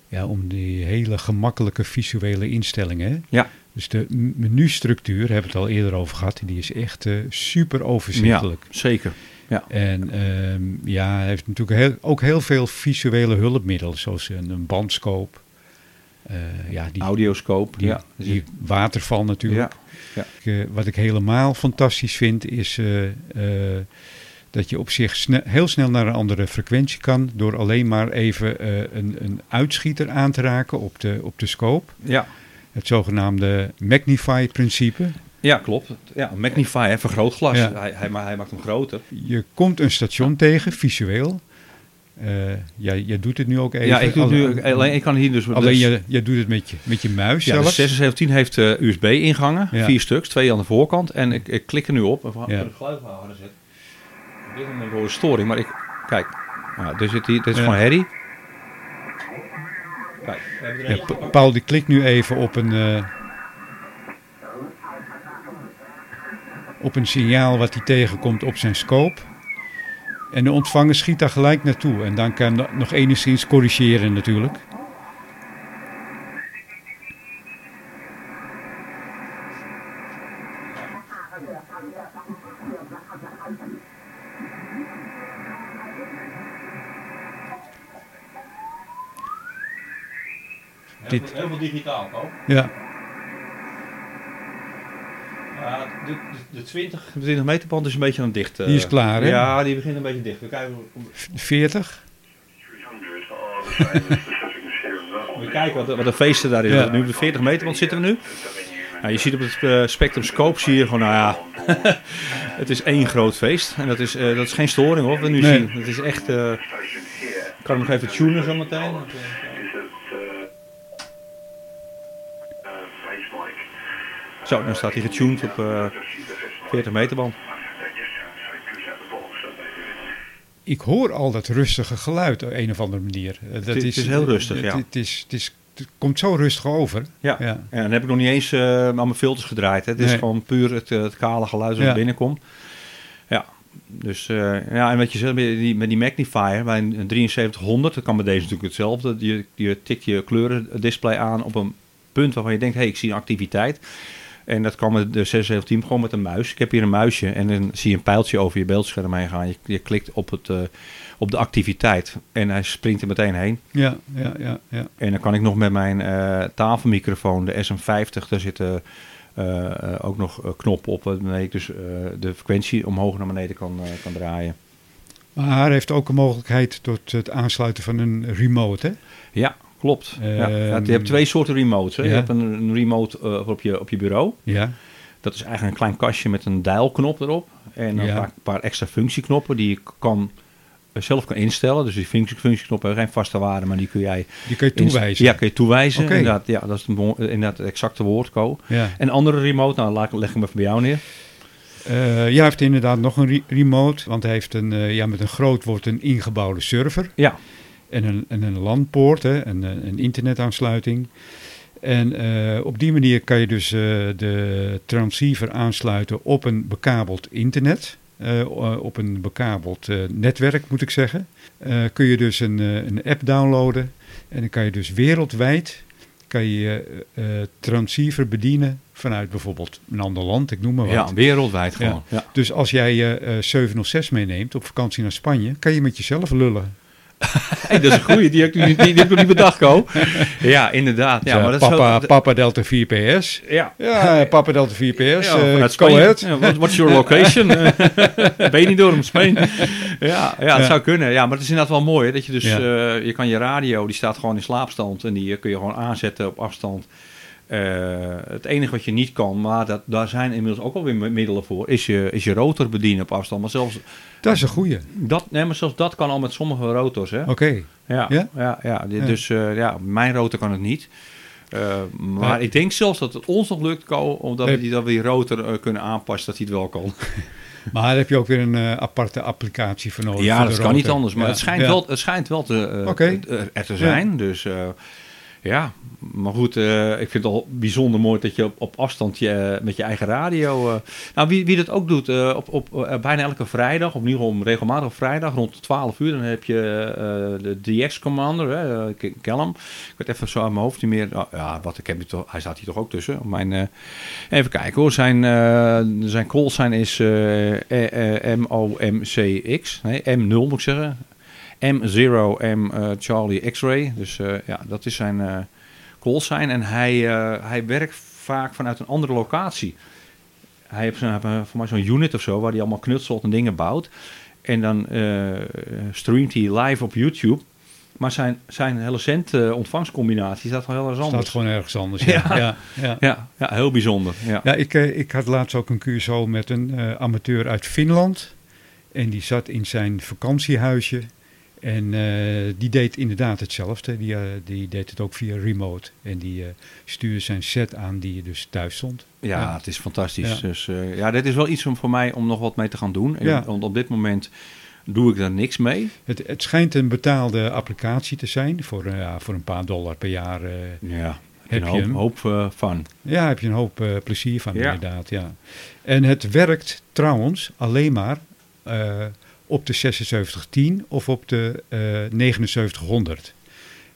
ja, om die hele gemakkelijke visuele instellingen. Ja. Dus de menustructuur, hebben we het al eerder over gehad, die is echt uh, super overzichtelijk. Ja, zeker. Ja. En ehm, ja, hij heeft natuurlijk heel, ook heel veel visuele hulpmiddelen, zoals een, een bandscope. Eh, ja, die, Audioscoop. die, ja. die waterval natuurlijk. Ja. Eh, wat ik helemaal fantastisch vind, is dat je op zich sne- heel snel naar een andere frequentie kan. door alleen maar even een, een uitschieter aan te raken op de, op de scope. Ja. Het zogenaamde Magnify-principe. ja, klopt. Ja, Magnify, hè, vergrootglas. Ja. Hij, hij, hij maakt hem groter. Je komt een station tegen, visueel. Eh ja, jij doet het nu ook even. ja, ik, doe het nu, alleen, ik kan hier dus... Alleen dus- je, je doet het met je, met je muis Ja, de zelfs. 7610 heeft eh, USB-ingangen, Ja. vier stuks, twee aan de voorkant. En ik, ik klik er nu op. Even Ja. het geluid wel harder zetten. Op dit moment hoor je storing, maar ik... Kijk, ja, er zit hier, dit is Ja. gewoon herrie. Kijk, we hebben er Paul die klikt nu even op een, eh, op een signaal wat hij tegenkomt op zijn scope. En de ontvanger schiet daar gelijk naartoe. En dan kan hij nog enigszins corrigeren natuurlijk. Dit- Heel veel digitaal, ook. Ja, Ja, de, de, de 20, de 20 meter band is een beetje aan het dicht. eh. Die is klaar, hè? Ja, die begint een beetje dicht. We kijken, v- 40. 300 are the same as the settings here and there. we kijken wat, wat de feesten daar is. Ja. Nu op de 40 meter band zitten we nu. Nou, je ziet op het eh, Spectrum Scope zie je gewoon, nou ja, het is één groot feest. En dat is, eh, dat is geen storing hoor, wat we nu Nee. zien. Het is echt, eh, ik kan hem nog even tunen zo Zo, dan staat hij getuned op eh, 40 meter band. Ik hoor al dat rustige geluid op een of andere manier. Eh, Dat Het is heel rustig, het, ja. Het, is, het, is, het komt zo rustig over. Ja. Ja. En dan heb ik nog niet eens eh, aan mijn filters gedraaid. Hè. Het is gewoon puur het, eh, het kale geluid dat Ja. binnenkomt. Ja, dus ja, en wat je zegt met die, met die magnifier bij een, een 7300, dat kan bij deze natuurlijk hetzelfde. Je, je tikt je kleurendisplay aan op een punt waarvan je denkt, hé, hey, ik zie een activiteit. En dat kan met de 617 gewoon met een muis. Ik heb hier een muisje en dan zie je een pijltje over je beeldscherm heen gaan. Je, je klikt op, het, eh, op de activiteit en hij springt er meteen heen. Ja, ja, ja, ja. En dan kan ik nog met mijn eh, tafelmicrofoon, de SM50, daar zitten eh, ook nog knoppen op waarmee ik dus de frequentie omhoog naar beneden kan, kan draaien. Maar hij heeft ook een mogelijkheid tot het aansluiten van een remote, hè? Ja, klopt. ja. Ehm, Ja, je hebt twee soorten remotes. Hè. Je hebt een, remote eh, op, je, op je bureau. Ja, Dat is eigenlijk een klein kastje met een dialknop erop. En dan vaak een paar extra functieknoppen die je kan, eh, zelf kan instellen. Dus die functie, functieknoppen hebben geen vaste waarde, maar die kun jij die kun je toewijzen. Ja, kun je toewijzen. Inderdaad, ja, dat is inderdaad het exacte woord, Co. Ja. En andere remote, nou laat, leg ik hem even bij jou neer. Eh, ja, heeft inderdaad nog een re- remote, want hij heeft een, ja, met een groot woord een ingebouwde server Ja, en een, en een LAN-poort, hè, een, een een internetaansluiting. En eh, op die manier kan je dus eh, de transceiver aansluiten op een bekabeld internet. eh, op een bekabeld eh, netwerk, moet ik zeggen. Eh, kun je dus een, eh, een app downloaden. En dan kan je dus wereldwijd kan je eh, transceiver bedienen vanuit bijvoorbeeld een ander land, ik noem maar wat. ja wereldwijd gewoon. Ja. Dus als jij je eh 706 meeneemt op vakantie naar Spanje, kan je met jezelf lullen. Hey, dat is een goeie, die heb ik, niet- die, die heb ik nog niet bedacht, Co. Ja, inderdaad. Ja, maar dat is papa, zo- papa Delta 4 PS. Ja, Ja, Papa Delta 4 PS. Ja, eh, vanuit go Spanje. ahead. Ja, what- what's your location? ben je niet door om Spanje? Ja, ja, het zou kunnen. Ja, maar het is inderdaad wel mooi. Hè, dat je dus, eh, je kan je radio, die staat gewoon in slaapstand. En die eh, kun je gewoon aanzetten op afstand. Eh, het enige wat je niet kan, maar dat, daar zijn inmiddels ook alweer middelen voor, is je, is je rotor bedienen op afstand. Maar zelfs Dat is een goeie. dat, nee, maar zelfs dat kan al met sommige rotors. Oké. Ja, Ja? ja? ja, die- Ja. dus eh, ja, mijn rotor kan het niet. Eh, maar ik denk zelfs dat het ons nog lukt, Ko, omdat we die, dat we die rotor kunnen aanpassen, dat hij het wel kan. Maar daar heb je ook weer een aparte applicatie voor nodig. ja, voor dat kan niet anders, maar Ja, het, schijnt ja. wel, het schijnt wel te, er te zijn. Dus Ja, maar goed, eh, ik vind het al bijzonder mooi dat je op, afstand je, eh, met je eigen radio... eh, nou, wie, wie dat ook doet, op, op bijna elke vrijdag, ieder geval regelmatig vrijdag, rond de 12 uur, dan heb je de DX-commander, Callum. Ik weet even zo aan mijn hoofd niet meer. Oh, ja, wat, ik heb toch, hij staat hier toch ook tussen. Mijn, even kijken hoor, zijn, zijn call sign is eh, eh, M-O-M-C-X. Nee, M0 moet ik zeggen. M0, M eh, Charlie X-ray. Dus eh, ja, dat is zijn call sign. En hij, hij werkt vaak vanuit een andere locatie. Hij heeft zo'n, eh, voor mij zo'n unit of zo, waar hij allemaal knutselt en dingen bouwt. En dan streamt hij live op YouTube. Maar zijn, zijn hele cent ontvangstcombinatie staat wel heel erg Staat anders. gewoon ergens anders. Ja, Ja. ja. ja, Ja, ja, heel bijzonder. Ja. Ik, ik had laatst ook een QSO met een amateur uit Finland. En die zat in zijn vakantiehuisje. En eh, die deed inderdaad hetzelfde. Die, eh, die deed het ook via remote. En die eh, stuurde zijn set aan die dus thuis stond. Ja, Ja. het is fantastisch. Ja. Dus ja, dit is wel iets om voor mij om nog wat mee te gaan doen. Ja. Want op dit moment doe ik daar niks mee. Het, het schijnt een betaalde applicatie te zijn. Voor, voor een paar dollar per jaar. Ja, Heb een je hem? hoop van. ja, heb je een hoop plezier van Ja. inderdaad. Ja. En het werkt trouwens alleen maar op de 7610 of op de eh 7900.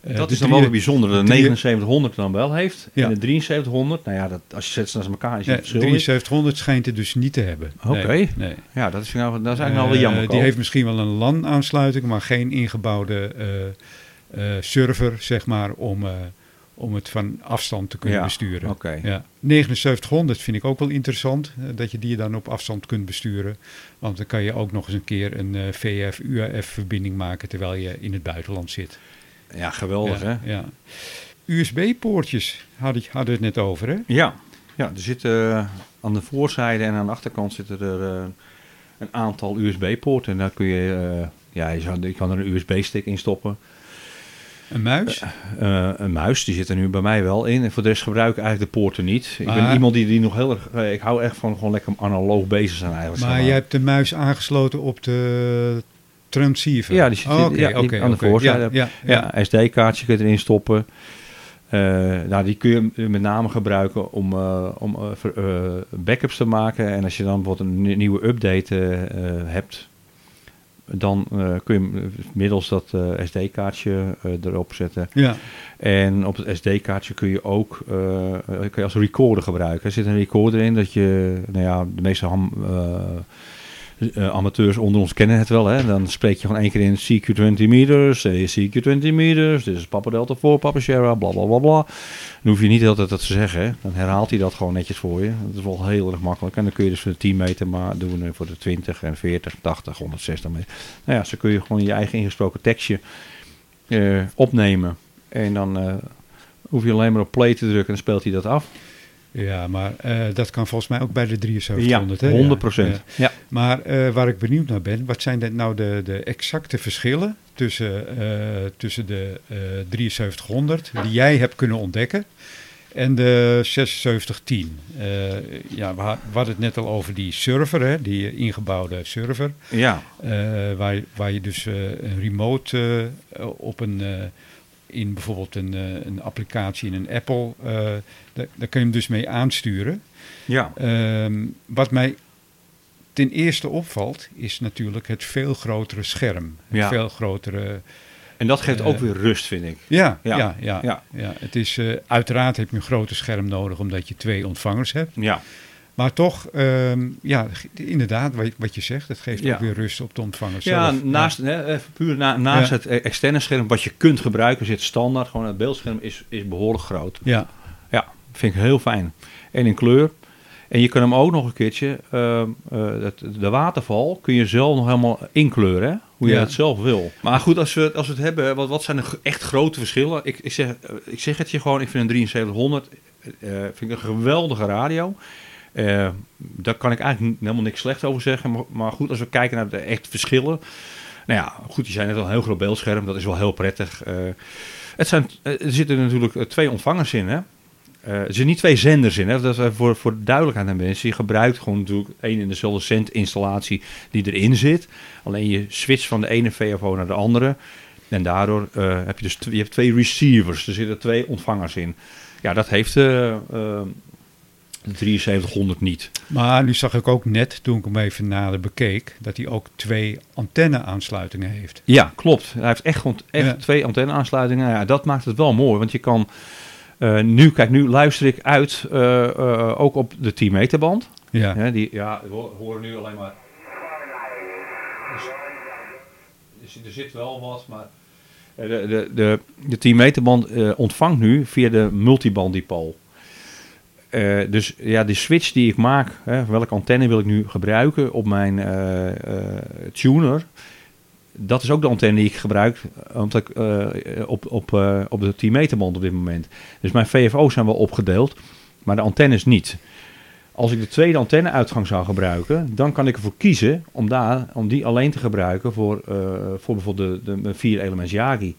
Eh, dat de is dan wel weer bijzonder. Dat de drie- 7900 dan wel heeft. Ja. En de 7300, nou ja, dat, als je zet ze naast elkaar is het verschil. 7300 schijnt het dus niet te hebben. Oké. Nee, nee. Ja, dat is, nou, dat is eigenlijk wel Eh, jammer. Die heeft misschien wel een LAN-aansluiting, maar geen ingebouwde eh, eh, server, zeg maar, om, eh, om het van afstand te kunnen Ja, besturen. Ja. 7900 vind ik ook wel interessant, eh, dat je die dan op afstand kunt besturen. Want dan kan je ook nog eens een keer een eh, VF-UAF-verbinding maken terwijl je in het buitenland zit. Ja, geweldig ja, hè. ja. USB-poortjes hadden we het net over, hè? Ja, ja er zitten eh, aan de voorzijde en aan de achterkant zitten er een aantal USB-poorten. En daar kun je, eh, ja, je kan er een USB-stick in stoppen. Een muis. Eh, een muis, die zit er nu bij mij wel in. En voor de rest gebruik ik eigenlijk de poorten niet. Ik ben Maar- iemand die, die nog heel erg... eh, ik hou echt van gewoon lekker analoog bezig zijn eigenlijk. zeg Maar jij hebt de muis aangesloten op de transceiver? Ja, die zit Oh, ja, die- aan de voorzijde. Ja, ja, Ja, SD-kaartje kun je erin stoppen. Eh, nou, die kun je met name gebruiken om, eh, om eh, eh, backups te maken. En als je dan bijvoorbeeld een nie- nieuwe update eh, eh, hebt, dan eh, kun je hem middels dat eh, SD-kaartje eh, erop zetten. ja. En op het SD-kaartje kun je ook eh, eh, kun je als recorder gebruiken. Er zit een recorder in dat je, nou ja, de meeste ham, eh, amateurs onder ons kennen het wel. Hè? Dan spreek je gewoon één keer in CQ20 meters, eh, CQ20 meters, dit is Papa Delta 4, Papa Sierra, bla bla bla bla. Dan hoef je niet altijd dat te zeggen. Hè? Dan herhaalt hij dat gewoon netjes voor je. Dat is wel heel erg makkelijk. En dan kun je dus voor de 10 meter maar doen en voor de 20 en 40, 80, 160 meter. Nou ja, zo kun je gewoon je eigen ingesproken tekstje eh, opnemen. En dan hoef je alleen maar op play te drukken en dan speelt hij dat af. Ja, maar eh, dat kan volgens mij ook bij de Ja, 7300. hè? 100 procent. Ja. Ja. Maar eh, waar ik benieuwd naar ben, wat zijn nou de, de exacte verschillen tussen, eh, tussen de eh 7300 die jij hebt kunnen ontdekken en de 7610? Eh, ja, we, ha- we hadden het net al over die server, hè, die ingebouwde server. Ja, waar, je- waar je dus een remote op een, in bijvoorbeeld een, eh, een applicatie in een Apple, eh, daar, daar kun je hem dus mee aansturen. ja. Ehm, wat mij ten eerste opvalt, is natuurlijk het veel grotere scherm. Het Ja. veel grotere... En dat geeft Eh, ook weer rust, vind ik. Ja, Ja, ja, ja, ja. ja. Het is, eh, uiteraard heb je een groter scherm nodig, omdat je twee ontvangers hebt. Ja, Maar toch, ehm, ja, inderdaad, wat, wat je zegt, het geeft Ja. ook weer rust op de ontvanger ja zelf. naast, Hè, even puur na, naast Ja. het eh, externe scherm, wat je kunt gebruiken, zit standaard. Gewoon het beeldscherm is, is behoorlijk groot. Ja, Ja, vind ik heel fijn. En in kleur. En je kan hem ook nog een keertje, eh, eh, het- de waterval kun je zelf nog helemaal inkleuren, hè? hoe je Ja. het zelf wil. Maar goed, als we, als we het hebben, wat, wat zijn de echt grote verschillen? Ik, ik, zeg, eh, ik zeg het je gewoon, ik vind een 7300 eh, vind ik een geweldige radio. Eh, daar kan ik eigenlijk helemaal niks slecht over zeggen. Maar, maar goed, als we kijken naar de echt verschillen. Nou ja, goed, die zijn net al een heel groot beeldscherm. Dat is wel heel prettig. Eh, het zijn, eh, er zitten natuurlijk twee ontvangers in, hè? Eh, er zitten niet twee zenders in. Hè? Dat is voor, voor de duidelijkheid aan mensen. Je gebruikt gewoon natuurlijk één in dezelfde cent installatie die erin zit. Alleen je switcht van de ene VFO naar de andere. En daardoor heb je dus je hebt twee receivers. Er zitten twee ontvangers in. Ja, dat heeft de 7300 niet. Maar nu zag ik ook net, toen ik hem even nader bekeek, dat hij ook twee antenne-aansluitingen heeft. Ja, klopt. Hij heeft echt, gewoon echt Ja. twee antenne-aansluitingen. Ja, dat maakt het wel mooi, want je kan... eh, nu, kijk, nu luister ik uit eh, eh, ook op de 10 meter band. Ja, Ja, die, ja, we ho- horen nu alleen maar... Dus, er zit wel wat, maar... De, de, de, de 10 meter band ontvangt nu via de multiband Eh, dus ja, de switch die ik maak, hè, welke antenne wil ik nu gebruiken op mijn eh, eh, tuner, dat is ook de antenne die ik gebruik omdat ik, op, op, op de 10 meter band op dit moment. Dus mijn VFO's zijn wel opgedeeld, maar de antennes niet. Als ik de tweede antenneuitgang zou gebruiken, dan kan ik ervoor kiezen om, daar, om die alleen te gebruiken voor, voor bijvoorbeeld de, de 4 elements Yagi.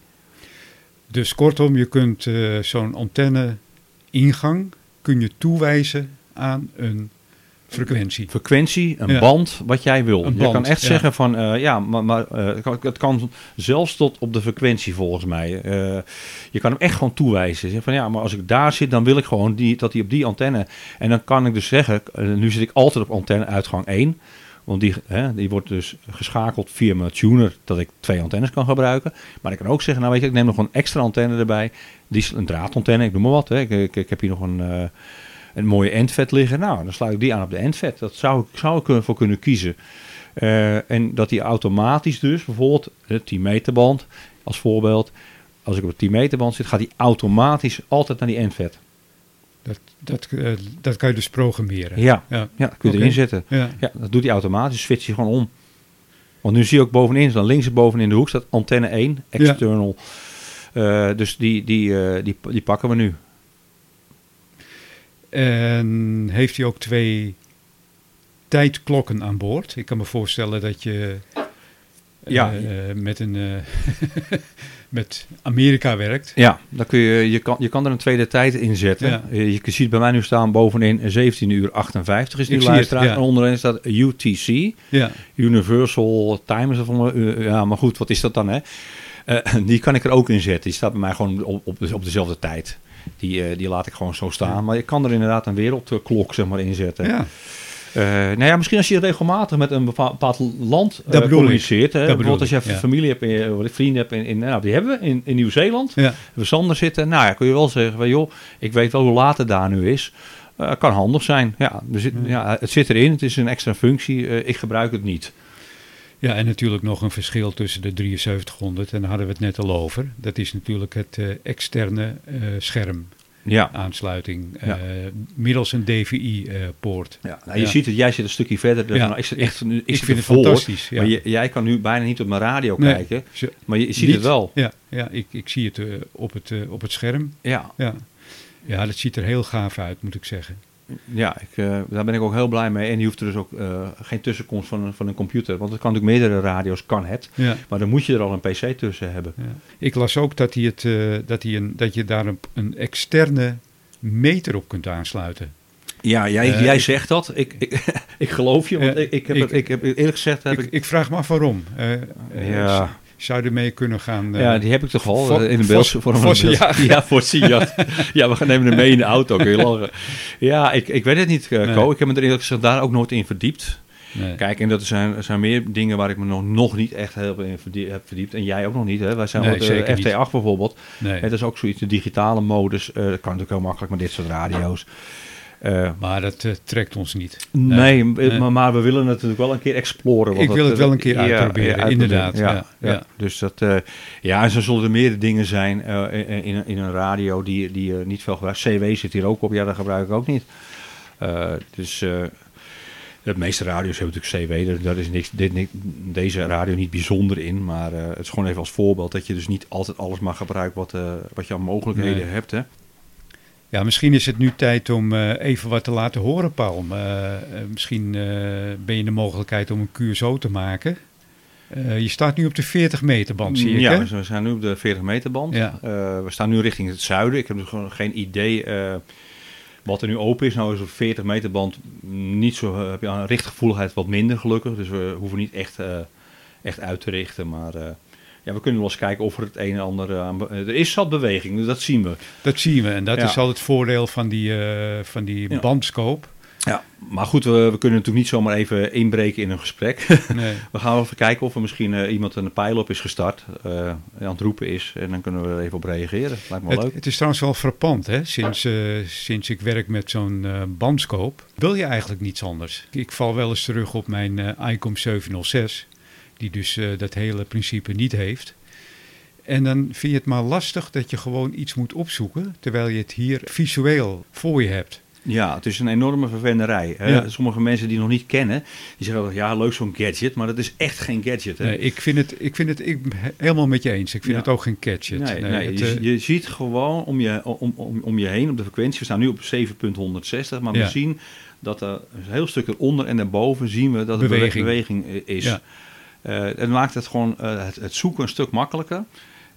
dus kortom, je kunt zo'n antenne-ingang kun je toewijzen aan een frequentie. frequentie, een Ja. band, wat jij wil. Een je band, kan echt ja. zeggen van, eh, ja, maar, maar eh, het kan- zelfs tot op de frequentie volgens mij. Eh, je kan hem echt gewoon toewijzen. Zeg van, ja, maar als ik daar zit, dan wil ik gewoon die, dat hij op die antenne... En dan kan ik dus zeggen, nu zit ik altijd op antenne uitgang 1... Want die, hè, die wordt dus geschakeld via mijn tuner dat ik twee antennes kan gebruiken. Maar ik kan ook zeggen, nou weet je, ik neem nog een extra antenne erbij. Die is een draadantenne, ik noem maar wat. Hè. Ik, ik, heb hier nog een, eh, een mooie endvet liggen. Nou, dan sluit ik die aan op de endvet. Dat zou, ik- zou ik ervoor kunnen kiezen. Eh, en dat die automatisch dus, bijvoorbeeld de 10 meter band als voorbeeld. Als ik op de 10 meter band zit, gaat die automatisch altijd naar die endvet. Dat, dat, eh, dat kan je dus programmeren. Ja, Ja, ja kun je erin zetten. ja. Ja, dat doet hij automatisch, switcht hij gewoon om. Want nu zie je ook bovenin, dan links bovenin de hoek staat antenne 1, external. Eh, dus die, die, eh, die, die pakken we nu. En heeft hij ook twee tijdklokken aan boord? Ik kan me voorstellen dat je Ja. met, een, met Amerika werkt. Ja, dan kun je, je, kan, je kan er een tweede tijd in zetten. Ja. Je, je ziet bij mij nu staan bovenin 17 uur 58 is die luisteraar. ja. En onderin staat UTC, Ja, Universal Time. Is dat van, eh, ja, maar goed, wat is dat dan hè? Eh, die kan ik er ook in zetten. Die staat bij mij gewoon op, op, op dezelfde tijd. Die, eh, die laat ik gewoon zo staan. Maar ik kan er inderdaad een wereldklok zeg maar, in zetten. ja. Eh, nou ja, misschien als je regelmatig met een bepaald, land eh, communiceert. Hè, bijvoorbeeld als je ja. familie hebt, wat ik vrienden hebt in, in nou, die hebben we in, in Nieuw-Zeeland. ja. We Sander zitten. Nou ja, kun je wel zeggen van joh, ik weet wel hoe laat het daar nu is. Eh, kan handig zijn. Ja, er zit, ja, het zit erin. Het is een extra functie. Eh, ik gebruik het niet. Ja, en natuurlijk nog een verschil tussen de 7300 en daar hadden we het net al over. Dat is natuurlijk het eh, externe eh, scherm Ja. aansluiting Ja. eh, middels een DVI-poort. Ja, nou, je ziet het, jij zit een sukje verder. Dus nou, ik zit echt, nu- ik, ik zit vind het ervoor, fantastisch, ja. Maar je- jij kan nu bijna niet op mijn radio Nee, kijken. Maar je, je ziet niet- het wel. Ja, ja ik, ik zie het eh, op, het, eh, op het scherm. Ja, Ja. ja, dat ziet er heel gaaf uit, moet ik zeggen. Ja ik, eh, daar ben ik ook heel blij mee. En je hoeft er dus ook eh, geen tussenkomst van, een- van een computer. Want het kan natuurlijk meerdere radio's, kan het. Ja. Maar dan moet je er al een pc tussen hebben. Ja. Ik las ook dat, hij het, eh, dat, hij een, dat je daar een, een externe meter op kunt aansluiten. Ja, jij, jij zegt dat. Ik, ik, ik geloof je. Want ik, ik, heb ik- het, ik heb eerlijk gezegd... Heb Ik, ik, vraag me af waarom. Ja. Zou je ermee kunnen gaan... eh, ja, die heb ik toch al Vo- eh, in de beeldsvorm. van een beeld. Ja, voor Siat. ja, we gaan nemen hem mee in de auto. Ja, ik, ik weet het niet, eh, Nee. Ko. Ik heb me er eerlijk gezegd daar ook nooit in verdiept. nee. Kijk, en dat zijn, er zijn meer dingen waar ik me nog, nog niet echt heel in verdie- heb verdiept. En jij ook nog niet. Hè? Wij zijn Nee, wat, zeker niet. FT8 bijvoorbeeld. nee. Het is ook zoiets, de digitale modus. dat kan natuurlijk heel makkelijk met dit soort radio's. Eh, Maar dat eh, trekt ons niet. nee, nee. Maar, maar we willen het natuurlijk wel een keer exploren. Ik wil het wel een keer ja, uitproberen, inderdaad, Ja, ja. Dus dat, eh, ja, en zo zullen er meerdere dingen zijn eh, in, in, een radio die, die je niet veel gebruikt. CW zit hier ook op, ja, dat gebruik ik ook niet. Eh, dus eh, de meeste radio's hebben natuurlijk CW, daar, is niks, dit, deze radio niet bijzonder in. Maar eh, het is gewoon even als voorbeeld dat je dus niet altijd alles maar gebruikt wat, eh, wat je aan mogelijkheden Nee. hebt. Hè? Ja, misschien is het nu tijd om eh, even wat te laten horen, Paul. Eh, eh, misschien ben je de mogelijkheid om een QSO te maken. Je staat nu op de 40 meter band, zie ik, ja, hè? we zijn- nu op de 40 meter band. Ja. We staan nu richting het zuiden. Ik heb dus gewoon geen idee wat er nu open is. Nou is op 40 meter band niet zo, heb je aan richtgevoeligheid wat minder gelukkig. Dus we hoeven niet echt, echt uit te richten. Maar ja, we kunnen wel eens kijken of er het een en ander aan... be- Er is zat beweging, dus dat zien we. Dat zien we. En dat Ja. is al het voordeel van die, eh van die Ja. bandscope. Ja, maar goed, we, we kunnen natuurlijk niet zomaar even inbreken in een gesprek. Nee. we gaan wel even kijken of er misschien eh, iemand een pijl op is gestart, eh, aan het roepen is. En dan kunnen we er even op reageren. Lijkt me Het, leuk. het is trouwens wel frappant, hè? Sinds, eh, sinds ik werk met zo'n eh bandscope, wil je eigenlijk niets anders. Ik val wel eens terug op mijn eh ICOM 706, die dus eh, dat hele principe niet heeft. En dan vind je het maar lastig dat je gewoon iets moet opzoeken, terwijl je het hier visueel voor je hebt. Ja, het is een enorme verwenderij. Ja. Sommige mensen die nog niet kennen, die zeggen wel, ja, leuk zo'n gadget, maar dat is echt geen gadget. Hè? Nee, ik vind het, ik vind het ik, helemaal met je eens. Ik vind Ja. het ook geen gadget. Nee, nee, het, je, eh, je ziet gewoon om je, om, om, om je heen op de frequentie. We staan nu op 7.160, maar Ja. we zien dat er een heel stuk eronder en daarboven zien we dat er Beweging. beweging, i- is. Ja. Eh, het maakt het gewoon eh, het, het zoeken een stuk makkelijker.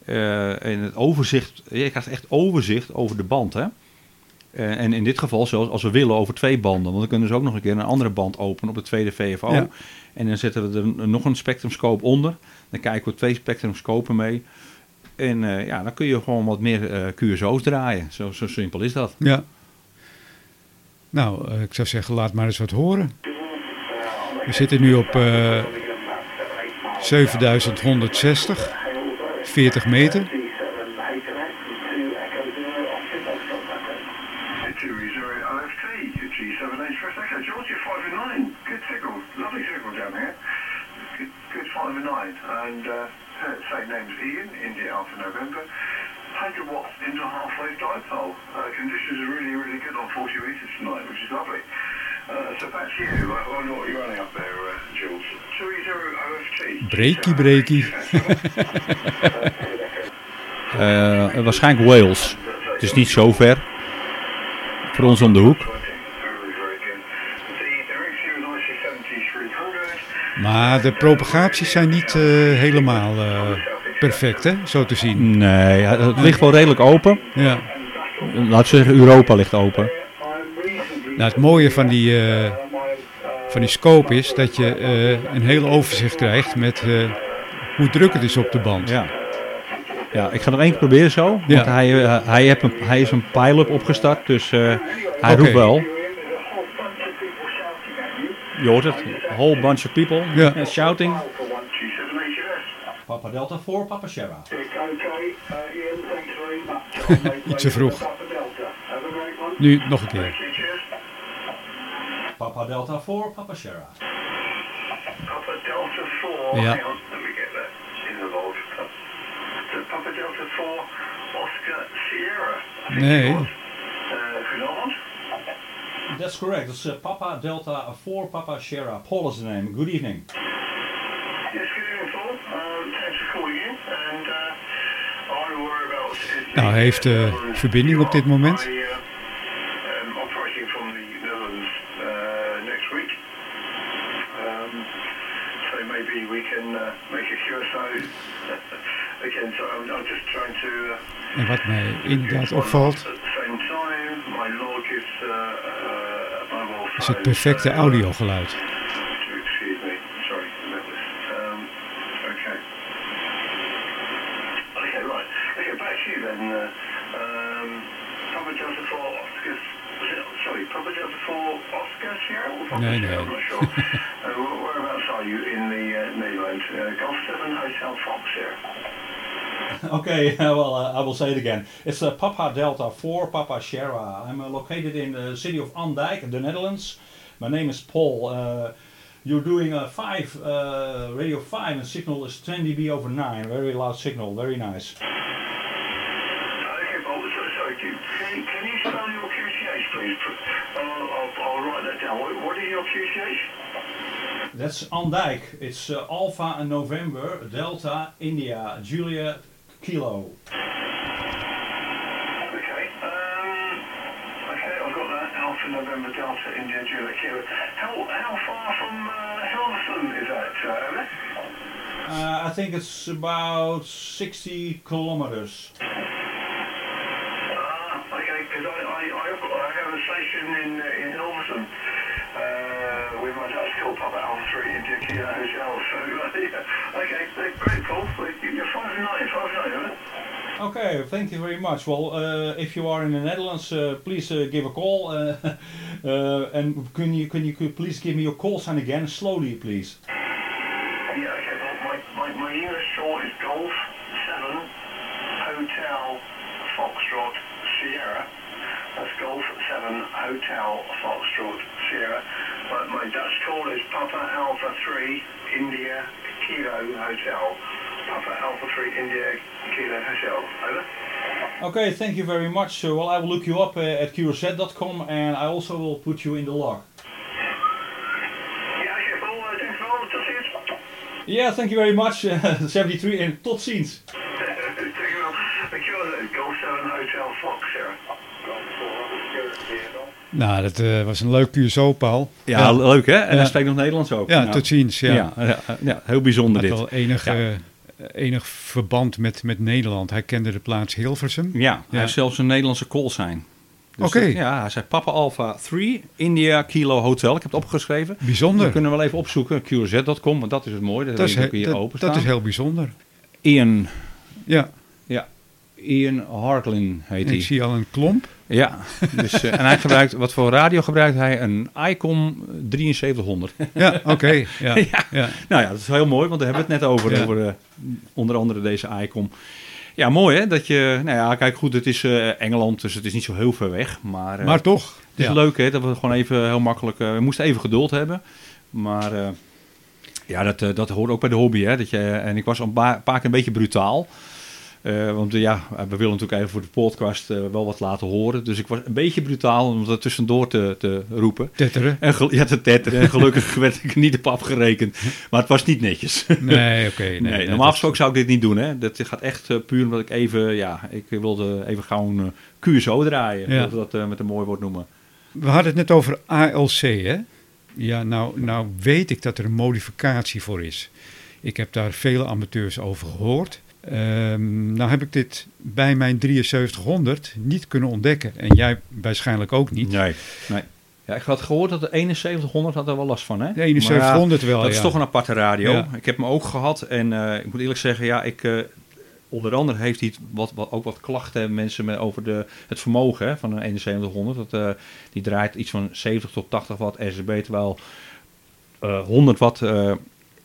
Eh, en het overzicht, je krijgt echt overzicht over de band. Hè? En in dit geval zelfs als we willen over twee banden. Want dan kunnen ze ook nog een keer een andere band openen op de tweede VFO. Ja. En dan zetten we er nog een spectrumscope onder. Dan kijken we twee spectrumscopen mee. En ja, dan kun je gewoon wat meer QSO's draaien. Zo, zo simpel is dat. Ja. Nou, ik zou zeggen, laat maar eens wat horen. We zitten nu op 7160, 40 meter. Breaky, breaky. Eh, waarschijnlijk Wales. Het is niet zo ver. Voor ons om de hoek. Very, very good. The direction is IC 7300. Maar de propagaties zijn niet eh, helemaal eh, perfect, hè? Zo te zien. Nee, het ligt wel redelijk open. Ja. Laten we zeggen, Europa ligt open. Nou, het mooie van die, van die scope is dat je eh, een heel overzicht krijgt met eh, hoe druk het is op de band. Ja. Ja, ik ga nog één keer proberen zo. Want Ja. hij, eh, hij, heeft een, hij is een pile-up opgestart, dus eh, hij roept wel. Je hoort het, a whole bunch of people Ja. shouting. For one G7HS. Papa Delta voor Papa Sierra. Make Iets te vroeg. Nu nog een keer. Papa Delta voor Papa Sierra. Papa Delta 4. Ja. Hang on, let me get that in the log. So Papa Delta 4, Oscar Sierra. I think Nee. Uh. That's correct. It's uh, Papa Delta for Papa Sierra. Paul is the name. Good evening. Yes, good evening, Paul. Um, thanks for calling in. And uh, our whereabouts is... Nou, hij heeft eh, verbinding op dit moment. I, can uh, make a QSO again. So I'm, I'm just trying to. Uh, En wat mij inderdaad opvalt, time, is uh, uh, is het perfecte so- audiogeluid. Golf 7 Hotel. Okay, well, uh, I will say it again. It's uh, Papa Delta for Papa Sierra. I'm uh, located in the city of Andijk, the Netherlands. My name is Paul. Uh, you're doing a 5, uh, radio 5, and signal is 10 dB over 9. Very loud signal, very nice. Okay, so, sorry, can, can, you spell your QTH, please? Uh, I'll, I'll write that down. What, what is your QTH? That's on Andijk. It's uh, Alpha and November, Delta, India, Julia, Kilo. Okay. Um, okay, I've got that. Alpha November Delta India Julia, Kilo. How how far from uh, Hilversum is that, uh, Uh, I think it's about 60 kilometers. Ah, okay, because I, I, I, have I have a station in uh, in Hilversum, uh, with my Dutch call Papa Alpha 3 India Hotel. So, uh, yeah. okay, grateful. You're 590, 590, Okay, thank you very much. Well, uh, if you are in the Netherlands, uh, please uh, give a call. Uh, uh, and can you can you could please give me your call sign again, slowly, please. Yeah, okay, well, my, my, my unit short is Golf 7 Hotel Foxtrot Sierra. That's Golf 7 Hotel Foxtrot Sierra. Dutch call is Papa Alpha 3 India Kilo Hotel. Papa Alpha 3 India Kilo Hotel. Over. Okay, thank you very much. Uh, well, I will look you up uh, at QRZ.com and I also will put you in the log. Ja, ik heb al, uh, thanks for tot ziens. Yeah, thank you very much. Uh, 73 en tot ziens. Dankjewel. Dankjewel. Golf 7 Hotel Fox Sierra. Golf 4 Nou, dat eh, was een leuk Curaçao, Paul. Ja, leuk hè? En Ja. hij spreekt nog Nederlands ook. Ja, tot ziens. Ja. Ja, heel bijzonder dit. wel enig, eh, enig verband met, met Nederland. Hij kende de plaats Hilversum. Ja, hij heeft zelfs een Nederlandse call sign. Dus Oké. dat- ja, hij zei Papa Alpha 3 India Kilo Hotel. Ik heb het opgeschreven. Bijzonder. We kunnen wel even opzoeken, QRZ.com, want dat is het mooie. Dat, Dat is, he- ik hier dat, openstaan. dat is heel bijzonder. Ian, Ja, ja, Ian Hartlin heet ik hij. zie al een klomp. Ja, dus, eh, en hij gebruikt, wat voor radio gebruikt hij? Een Icom 7300. Ja, oké. Ja, Ja. ja. Nou ja, dat is heel mooi, want daar hebben we het net over. Ja. over eh, onder andere deze Icom. Ja, mooi hè, dat je... Nou ja, kijk goed, het is eh, Engeland, dus het is niet zo heel ver weg. Maar, Maar toch. het is leuk hè, dat we gewoon even heel makkelijk... we moesten even geduld hebben. Maar ja, dat, dat hoort ook bij de hobby hè. Dat je, en ik was een paar, paar keer een beetje brutaal. Eh, want eh, ja, we willen natuurlijk even voor de podcast eh, wel wat laten horen. Dus ik was een beetje brutaal om dat tussendoor te, te roepen. Tetteren. En ja, te tetteren. En gelukkig werd ik niet op afgerekend. Maar het was niet netjes. Nee, oké. nee, Nee, nee, normaal gesproken zou ik dit niet doen. Hè. Dat gaat echt puur omdat ik even, ja, ik wilde even gewoon QSO draaien. Ja. Dat we dat met een mooi woord noemen. We hadden het net over ALC, hè? Ja, nou, nou weet ik dat er een modificatie voor is. Ik heb daar vele amateurs over gehoord. Ehm, nou heb ik dit bij mijn 7300 niet kunnen ontdekken. En jij waarschijnlijk ook niet. Nee, nee. Ja, ik had gehoord dat de 7100 had er wel last van, hè? De 7100 wel, Dat ja. is toch een aparte radio. Ja. Ik heb hem ook gehad en eh, ik moet eerlijk zeggen, ja, ik... eh, onder andere heeft hij wat, wat, ook wat klachten mensen met, over de, het vermogen hè, van een 7100. Dat, eh, die draait iets van 70 tot 80 watt RCB, terwijl eh 100 watt eh,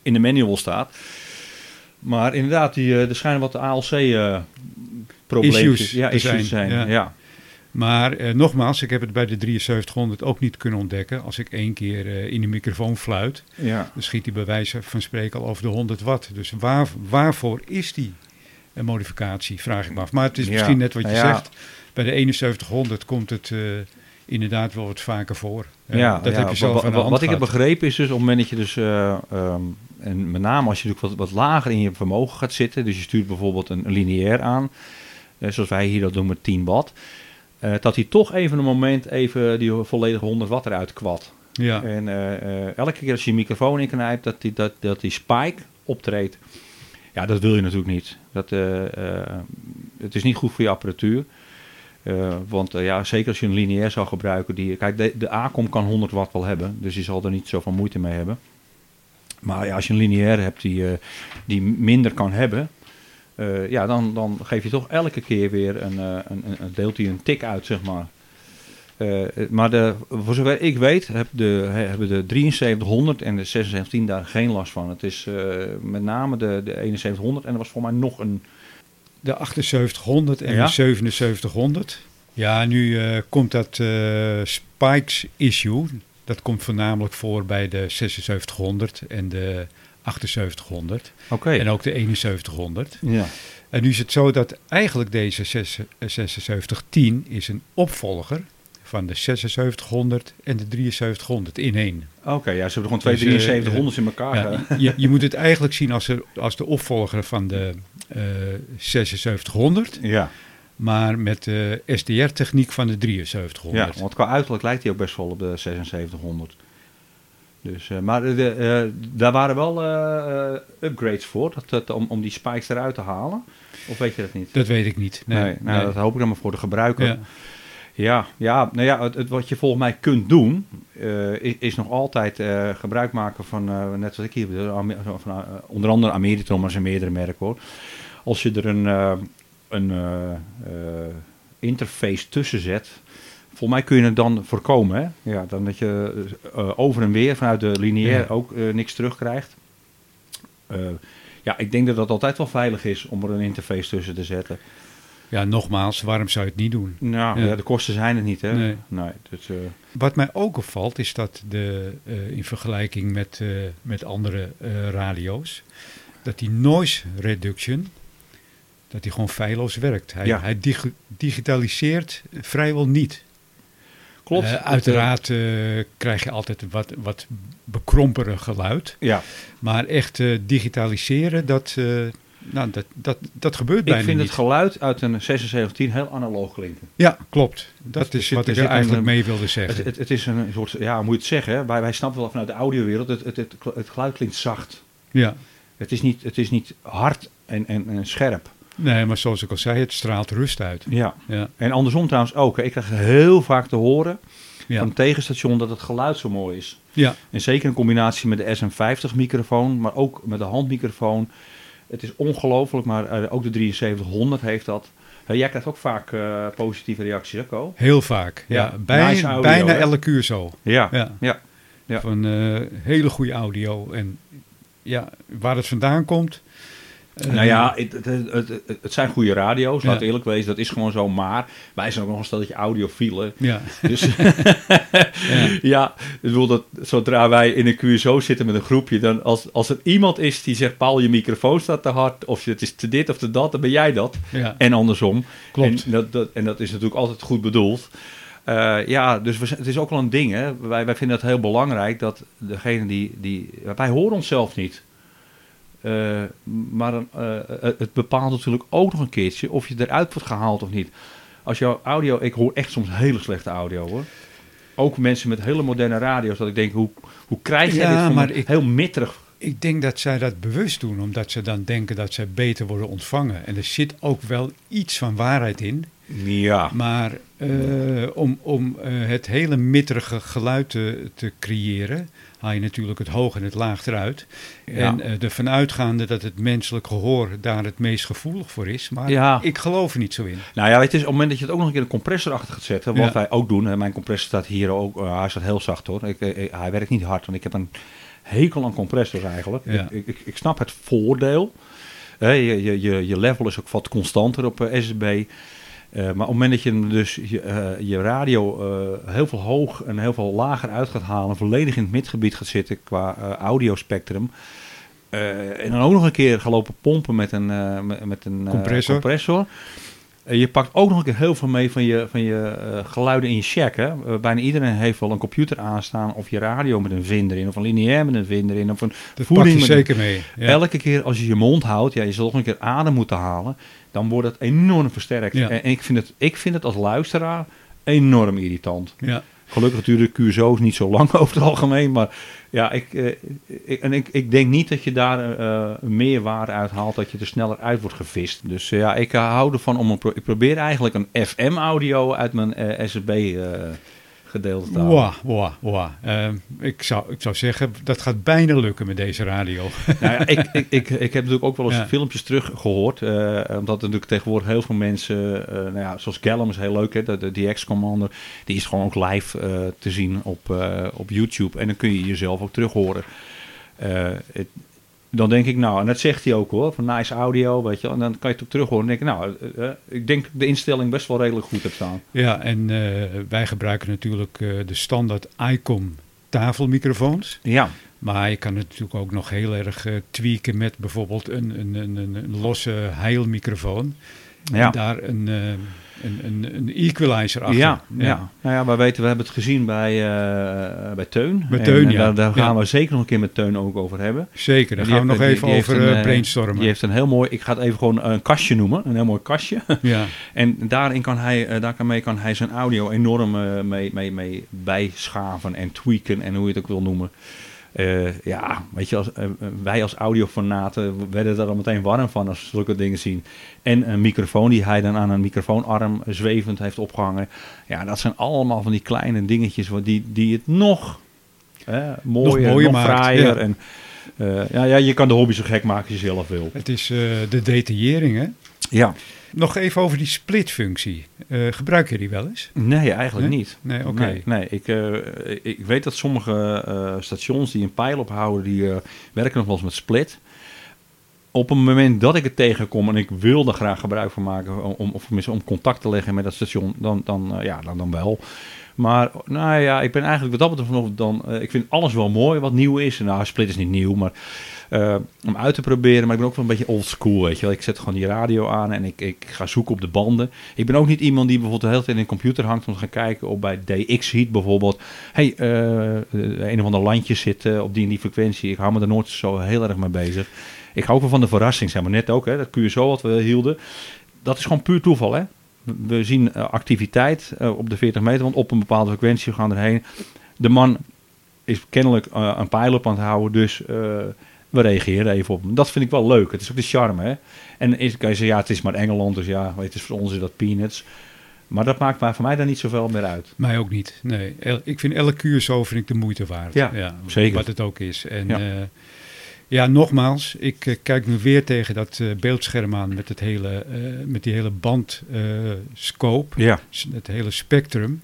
in de manual staat. Maar inderdaad, die, eh, er schijnen wat ALC-problemen Issues ja, issues zijn, zijn. ja. Ja. Maar eh, nogmaals, ik heb het bij de 7300 ook niet kunnen ontdekken. Als ik één keer eh, in de microfoon fluit, Ja. dan schiet hij bij wijze van spreken al over de 100 watt. Dus waar, waarvoor is die een modificatie, vraag ik me af. Maar het is Ja, misschien net wat je ja. zegt. Bij de 7100 komt het eh, inderdaad wel wat vaker voor. Eh, Ja, dat heb je zelf wat, aan wat, wat ik heb begrepen is dus op het moment dat je dus, eh, ehm, en met name als je natuurlijk wat, wat lager in je vermogen gaat zitten, dus je stuurt bijvoorbeeld een, een lineair aan, eh, zoals wij hier dat doen met 10 watt, eh, dat hij toch even een moment even die volledige 100 watt eruit kwad. Ja, En eh, elke keer als je je microfoon inknijpt, dat die, dat, dat die spike optreedt. Ja, dat wil je natuurlijk niet. Dat, het is niet goed voor je apparatuur. Want ja, zeker als je een lineair zou gebruiken. Die, kijk, de, de ACOM kan 100 watt wel hebben. Dus die zal er niet zoveel moeite mee hebben. Maar ja, als je een lineair hebt die, eh, die minder kan hebben. eh, ja, dan, dan geef je toch elke keer weer een, eh, een, een, deelt hij een tik uit, zeg maar. Maar de, voor zover ik weet, heb de, he- hebben de 7300 en de 7610 daar geen last van. Het is met name de, de 7100 en er was voor mij nog een. de 7800 en Ja? de 7700. Ja, nu komt dat spikes issue. Dat komt voornamelijk voor bij de 7600 en de 7800. Oké. En ook de 7100. Ja. En nu is het zo dat eigenlijk deze 6 7610 is een opvolger van de 7600 en de 7300 in één. Oké, ja, ze hebben gewoon twee Dus, eh, 7300's in elkaar. Ja, ge- je, je moet het eigenlijk zien als, er, als de opvolger van de eh 7600, ja. Maar met de SDR-techniek van de 7300. ja, want qua uiterlijk lijkt hij ook best wel op de 7600. Dus, eh, maar de, eh, daar waren wel eh, eh, upgrades voor, dat, dat, om, om die spikes eruit te halen. Of weet je dat niet? Dat weet ik niet. Nee, Nee, nou, nee. dat hoop ik dan maar voor de gebruiker. Ja. Ja, ja, nou ja het, het wat je volgens mij kunt doen, eh, is, is nog altijd eh, gebruik maken van, eh, net zoals ik hier, van, eh, onder andere Ameritron, maar zijn meerdere merken hoor. Als je er een, eh, een eh, eh, interface tussen zet, volgens mij kun je het dan voorkomen. Hè? Ja, dan dat je eh, over en weer vanuit de lineair Ja. ook niks terugkrijgt. Ja, ik denk dat dat altijd wel veilig is om er een interface tussen te zetten. Ja, nogmaals, waarom zou je het niet doen? Nou, Ja. ja. de kosten zijn het niet, hè? Nee. nee dus, Wat mij ook opvalt is dat de, in vergelijking met, met andere radio's, dat die noise reduction, dat die gewoon feilloos werkt. Hij, Ja. hij dig- digitaliseert vrijwel niet. klopt. Eh, Het, uiteraard eh, krijg je altijd wat, wat bekrompere geluid. eh, ja, Maar echt eh, digitaliseren, dat, eh, nou, dat, dat, dat gebeurt ik bijna vind niet. het geluid uit een 7610 heel analoog klinken. Ja, klopt. Dat er is zit- wat ik er eigenlijk een- mee wilde zeggen. Het, het, het is een soort, ja, hoe moet je het zeggen? Wij, wij snappen wel vanuit de audiowereld, het, het, het, het geluid klinkt zacht. ja. Het is niet, het is niet hard en, en, en scherp. Nee, maar zoals ik al zei, het straalt rust uit. Ja. Ja, En andersom trouwens ook. Ik krijg heel vaak te horen ja. van het tegenstation dat het geluid zo mooi is. ja. En zeker in combinatie met de SM50 microfoon, maar ook met de handmicrofoon. Het is ongelooflijk, maar eh, ook de 7300 heeft dat. Jij krijgt ook vaak eh, positieve reacties, hè, heel vaak. Ja, Ja, bij- nice audio, bijna hè? elk uur zo. Ja, Ja. ja. Ja. Van eh, hele goede audio. En ja, waar het vandaan komt. Eh, Nou ja, het, het, het, het- het zijn goede radio's, laat Ja. eerlijk wezen, dat is gewoon zo. Maar wij zijn ook nog een stelletje audiofielen. Ja, Dus ja. ik bedoel dat zodra wij in een QSO zitten met een groepje, dan als, als er iemand is die zegt, Paul, je microfoon staat te hard, of het is te dit of te dat, dan ben jij dat. ja. En andersom. Klopt. En dat, dat, en dat is natuurlijk altijd goed bedoeld. Eh, ja, dus we, het is ook wel een ding. Hè? Wij, wij vinden het heel belangrijk dat degene die, die... Wij horen onszelf niet. Eh, maar dan, eh, het bepaalt natuurlijk ook nog een keertje of je eruit wordt gehaald of niet. Als jouw audio... Ik hoor echt soms hele slechte audio hoor. Ook mensen met hele moderne radio's. Dat ik denk, hoe, hoe krijg jij Ja, dit van maar ik- heel mitterig... Ik denk dat zij dat bewust doen, omdat ze dan denken dat zij beter worden ontvangen. En er zit ook wel iets van waarheid in. Ja. Maar eh, om, om eh, het hele mitterige geluid te, te creëren, haal je natuurlijk het hoog en het laag eruit. Ja. En eh ervan uitgaande dat het menselijk gehoor daar het meest gevoelig voor is. Maar Ja. ik geloof er niet zo in. Nou ja, het is op het moment dat je het ook nog een keer een compressor achter gaat zetten, wat Ja. wij ook doen. hè, Mijn compressor staat hier ook, eh, hij staat heel zacht hoor. Ik, eh, hij werkt niet hard, want ik heb een hekel aan compressors eigenlijk. Ik, ik, ik snap het voordeel. Hè, je, je, je, level is ook wat constanter op SSB. Eh, maar op het moment dat je hem dus je, eh, je radio eh, heel veel hoog en heel veel lager uit gaat halen, volledig in het midgebied gaat zitten qua audiospectrum. en dan ook nog een keer gaan lopen pompen met een, met, een Compressor. compressor. Eh, je pakt ook nog een keer heel veel mee van je, van je eh, geluiden in je check. Hè? Eh, bijna iedereen heeft wel een computer aanstaan of je radio met een vinder in, of een lineair met een vinder in, of een Dat voeding er een- zeker mee. Ja. Elke keer als je je mond houdt, ja, je zal nog een keer adem moeten halen, dan wordt het enorm versterkt. Ja. En ik vind, het, ik vind het als luisteraar enorm irritant. Ja. Gelukkig duren QSO's niet zo lang over het algemeen, maar ja, ik, eh, ik, en ik, ik denk niet dat je daar eh, meer waarde uit haalt, dat je er sneller uit wordt gevist. Dus eh, ja, ik hou ervan om een, pro- ik probeer eigenlijk een FM-audio uit mijn SSB te halen. Wow, wow, wow. Ik, zou, ik zou zeggen, dat gaat bijna lukken met deze radio. Nou ja, ik, ik, ik, ik heb natuurlijk ook wel eens Ja. filmpjes teruggehoord. eh omdat natuurlijk tegenwoordig heel veel mensen, eh, nou ja, zoals Gallum is heel leuk, hè, de, de DX Commander, die is gewoon ook live eh, te zien op, op YouTube. En dan kun je jezelf ook terug horen. Eh, het- dan denk ik, nou, en dat zegt hij ook hoor, van nice audio, weet je wel. En dan kan je het ook terug horen. En denk ik, nou, eh, eh, ik denk de instelling best wel redelijk goed heb staan. Ja, en eh, wij gebruiken natuurlijk de standaard ICOM tafelmicrofoons. Ja, Maar je kan het natuurlijk ook nog heel erg tweaken met bijvoorbeeld een, een, een, een, losse heilmicrofoon. ja. En daar een, een, een, een equalizer achter. Ja, ja. Nou ja, wij weten, we hebben het gezien bij, eh, bij Teun. Bij Teun, ja. Daar, daar gaan Ja. we zeker nog een keer met Teun ook over hebben. Zeker, daar gaan we nog die- even die over een, eh, eh, brainstormen. Die heeft een heel mooi, ik ga het even gewoon een kastje noemen, een heel mooi kastje. Ja, en daarin kan hij, daarmee kan hij zijn audio enorm mee, mee, mee bijschaven en tweaken en hoe je het ook wil noemen. Eh, ja, weet je, als, eh, wij als audiofanaten werden er al meteen warm van als we zulke dingen zien. En een microfoon die hij dan aan een microfoonarm zwevend heeft opgehangen. Ja, dat zijn allemaal van die kleine dingetjes wat die, die het nog eh, mooier, nog, mooier nog maakt, fraaier. ja. En, eh, ja, ja, je kan de hobby zo gek maken als je zelf wil. Het is eh, de detaillering, hè? Ja. Nog even over die splitfunctie. Eh gebruik je die wel eens? Nee, eigenlijk Nee? niet. Nee, oké. Nee, nee. Ik, eh, ik weet dat sommige eh, stations die een pijl ophouden, die werken nog wel eens met split. Op het moment dat ik het tegenkom en ik wil er graag gebruik van maken, om, of om contact te leggen met dat station, dan, dan, eh, ja, dan, dan wel. Maar nou ja, ik ben eigenlijk wat dat betreft nog dan, eh, ik vind alles wel mooi wat nieuw is. Nou, split is niet nieuw, maar eh, om uit te proberen. Maar ik ben ook wel een beetje old school, weet je wel. Ik zet gewoon die radio aan en ik, ik ga zoeken op de banden. Ik ben ook niet iemand die bijvoorbeeld de hele tijd in een computer hangt om te gaan kijken. Of bij DX Heat bijvoorbeeld. hey, een of ander landje zit op die en die frequentie. Ik hou me er nooit zo heel erg mee bezig. Ik hou ook wel van de verrassing, zeg maar net ook. Hè, dat QSO wat we hielden. Dat is gewoon puur toeval, hè. We zien eh, activiteit eh, op de 40 meter, want op een bepaalde frequentie we gaan erheen. De man is kennelijk eh, een pijl-up aan het houden, dus we reageren even op hem. Dat vind ik wel leuk. Het is ook de charme, hè. En is, kan je zeggen, ja, het is maar Engeland, dus ja, het is voor ons is dat peanuts. Maar dat maakt maar voor mij dan niet zoveel meer uit. Mij ook niet. Nee. Ik vind elke QSO vind ik de moeite waard. Ja, zeker. Wat het ook is. En Ja. ja, ja nogmaals, ik eh, kijk nu weer tegen dat eh, beeldscherm aan met, het hele, eh, met die hele bandscope. Ja, het hele spectrum.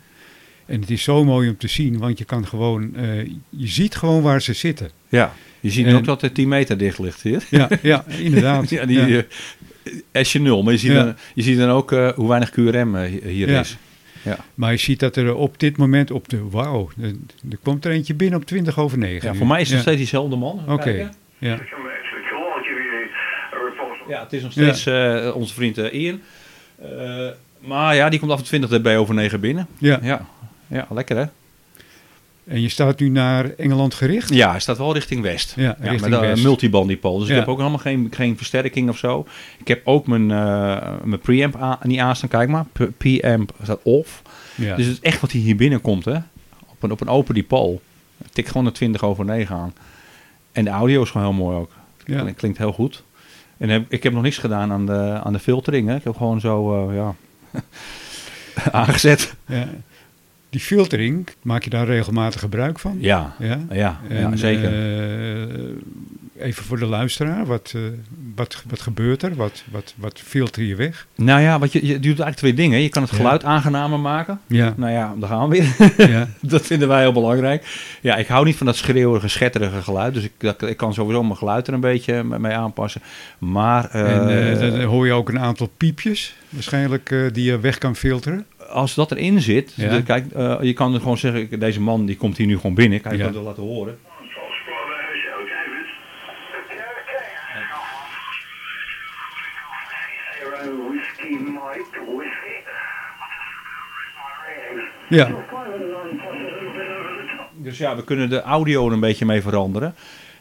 En het is zo mooi om te zien, want je kan gewoon, je ziet gewoon waar ze zitten. ja. Je ziet En- ook dat het 10 meter dicht ligt hier. Ja, ja inderdaad. Ja, die, Ja. S je nul, maar je ziet, Ja. dan, je ziet dan ook hoe weinig QRM hi- hier Ja. is. Ja. Maar je ziet dat er op dit moment op de, wauw, er, er komt er eentje binnen op 20 over 9. Ja, nu. voor mij is het nog steeds diezelfde man. Oké. Ja. Report. Ja, het is nog steeds eh, onze vriend eh, Ian. Eh, maar ja, die komt af en toe 20 dB over 9 binnen. Ja. Ja, ja lekker hè? En je staat nu naar Engeland gericht? Ja, hij staat wel richting west. Ja, richting met een west. multiband-dipool. Dus Ja. ik heb ook helemaal geen, geen versterking of zo. Ik heb ook mijn, eh, mijn preamp aan, niet aanstaan. Kijk maar, preamp staat off. Ja. Dus het is echt wat hier, hier binnenkomt, hè. Op een, op een open dipool. Ik tik gewoon een 20 over 9 aan. En de audio is gewoon heel mooi ook. Ja. Klinkt, klinkt heel goed. En heb, ik heb nog niks gedaan aan de, aan de filtering, hè. Ik heb gewoon zo, eh, ja... aangezet. Ja. Die filtering, maak je daar regelmatig gebruik van? Ja, Ja, ja, zeker. eh, even voor de luisteraar, wat, eh, wat, wat gebeurt er? Wat, wat, wat filter je weg? nou ja, wat je, je doet eigenlijk twee dingen. Je kan het Ja. geluid aangenamer maken. Ja, Nou ja, daar gaan we weer. ja, dat vinden wij heel belangrijk. Ja, ik hou niet van dat schreeuwige, schetterige geluid. Dus ik, dat- ik kan sowieso mijn geluid er een beetje mee aanpassen. Maar eh, en eh, dan hoor je ook een aantal piepjes, waarschijnlijk, die je weg kan filteren. als dat erin zit, Ja. de- kijk, je kan er gewoon zeggen, deze man die komt hier nu gewoon binnen. Kijk, ik Ja. kan laten horen. Ja, Dus ja, we kunnen de audio er een beetje mee veranderen.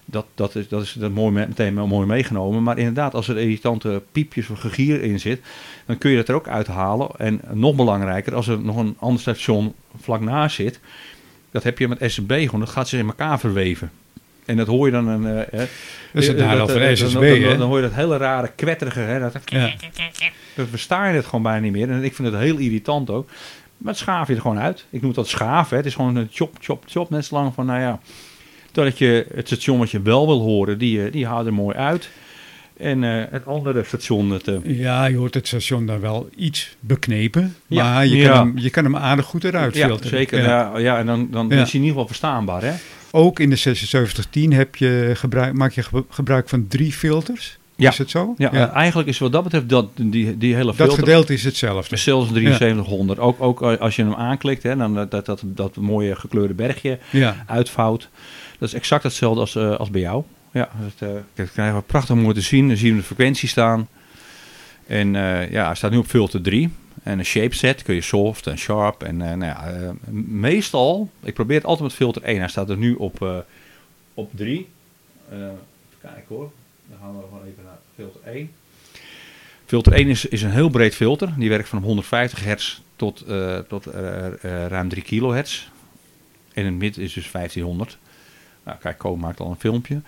Dat, dat is, dat is dat mooi, me- meteen mooi meegenomen. Maar inderdaad, als er irritante piepjes of gegier in zit, dan kun je dat er ook uithalen. En nog belangrijker, als er nog een ander station vlak naast zit, dat heb je met SB gewoon, dat gaat zich in elkaar verweven. En dat hoor je dan een. eh, dat is het eh, nadeel van eh, SSB, dan, dan, dan hoor je dat hele rare kwetterige. Hè, dat, Ja. dan versta je het gewoon bijna niet meer. En ik vind het heel irritant ook. Maar het schaaf je er gewoon uit. Ik noem dat schaaf. Hè. Het is gewoon een chop, chop, chop. Net zo lang van, nou ja... Totdat je het station wat je wel wil horen, die, eh, die haalt er mooi uit. En eh, het andere station, het, eh, Ja, je hoort het station dan wel iets beknepen, Ja. maar je, Ja. kan hem, je kan hem aardig goed eruit ja, filteren. zeker. Ja. Ja. Ja, en dan, dan Ja. is hij in ieder geval verstaanbaar. Hè? Ook in de 7610 heb je gebruik, maak je ge- gebruik van drie filters. Ja. Is het zo? Ja, eh, eigenlijk is wat dat betreft dat, die, die hele Dat filter... gedeelte is hetzelfde. Zelfs 7300. Ook, ook als je hem aanklikt, hè, dan dat, dat, dat, dat mooie gekleurde bergje Ja. uitvouwt. Dat is exact hetzelfde als, eh, als bij jou. Ja, dat, eh, kijk, krijgen we prachtig mooi te zien. Dan zien we de frequentie staan. En eh, ja, hij staat nu op filter 3. En een shape set kun je soft en sharp. En eh, nou ja, eh, meestal, ik probeer het altijd met filter 1. Hij staat er nu op, eh, op 3. Eh, even kijken hoor. Gaan we gewoon even naar filter 1. Filter 1 is, is een heel breed filter. Die werkt van 150 hertz tot, eh, tot eh, eh, ruim 3 kilohertz. En in het midden is dus 1500. Nou, kijk, Co maakt al een filmpje.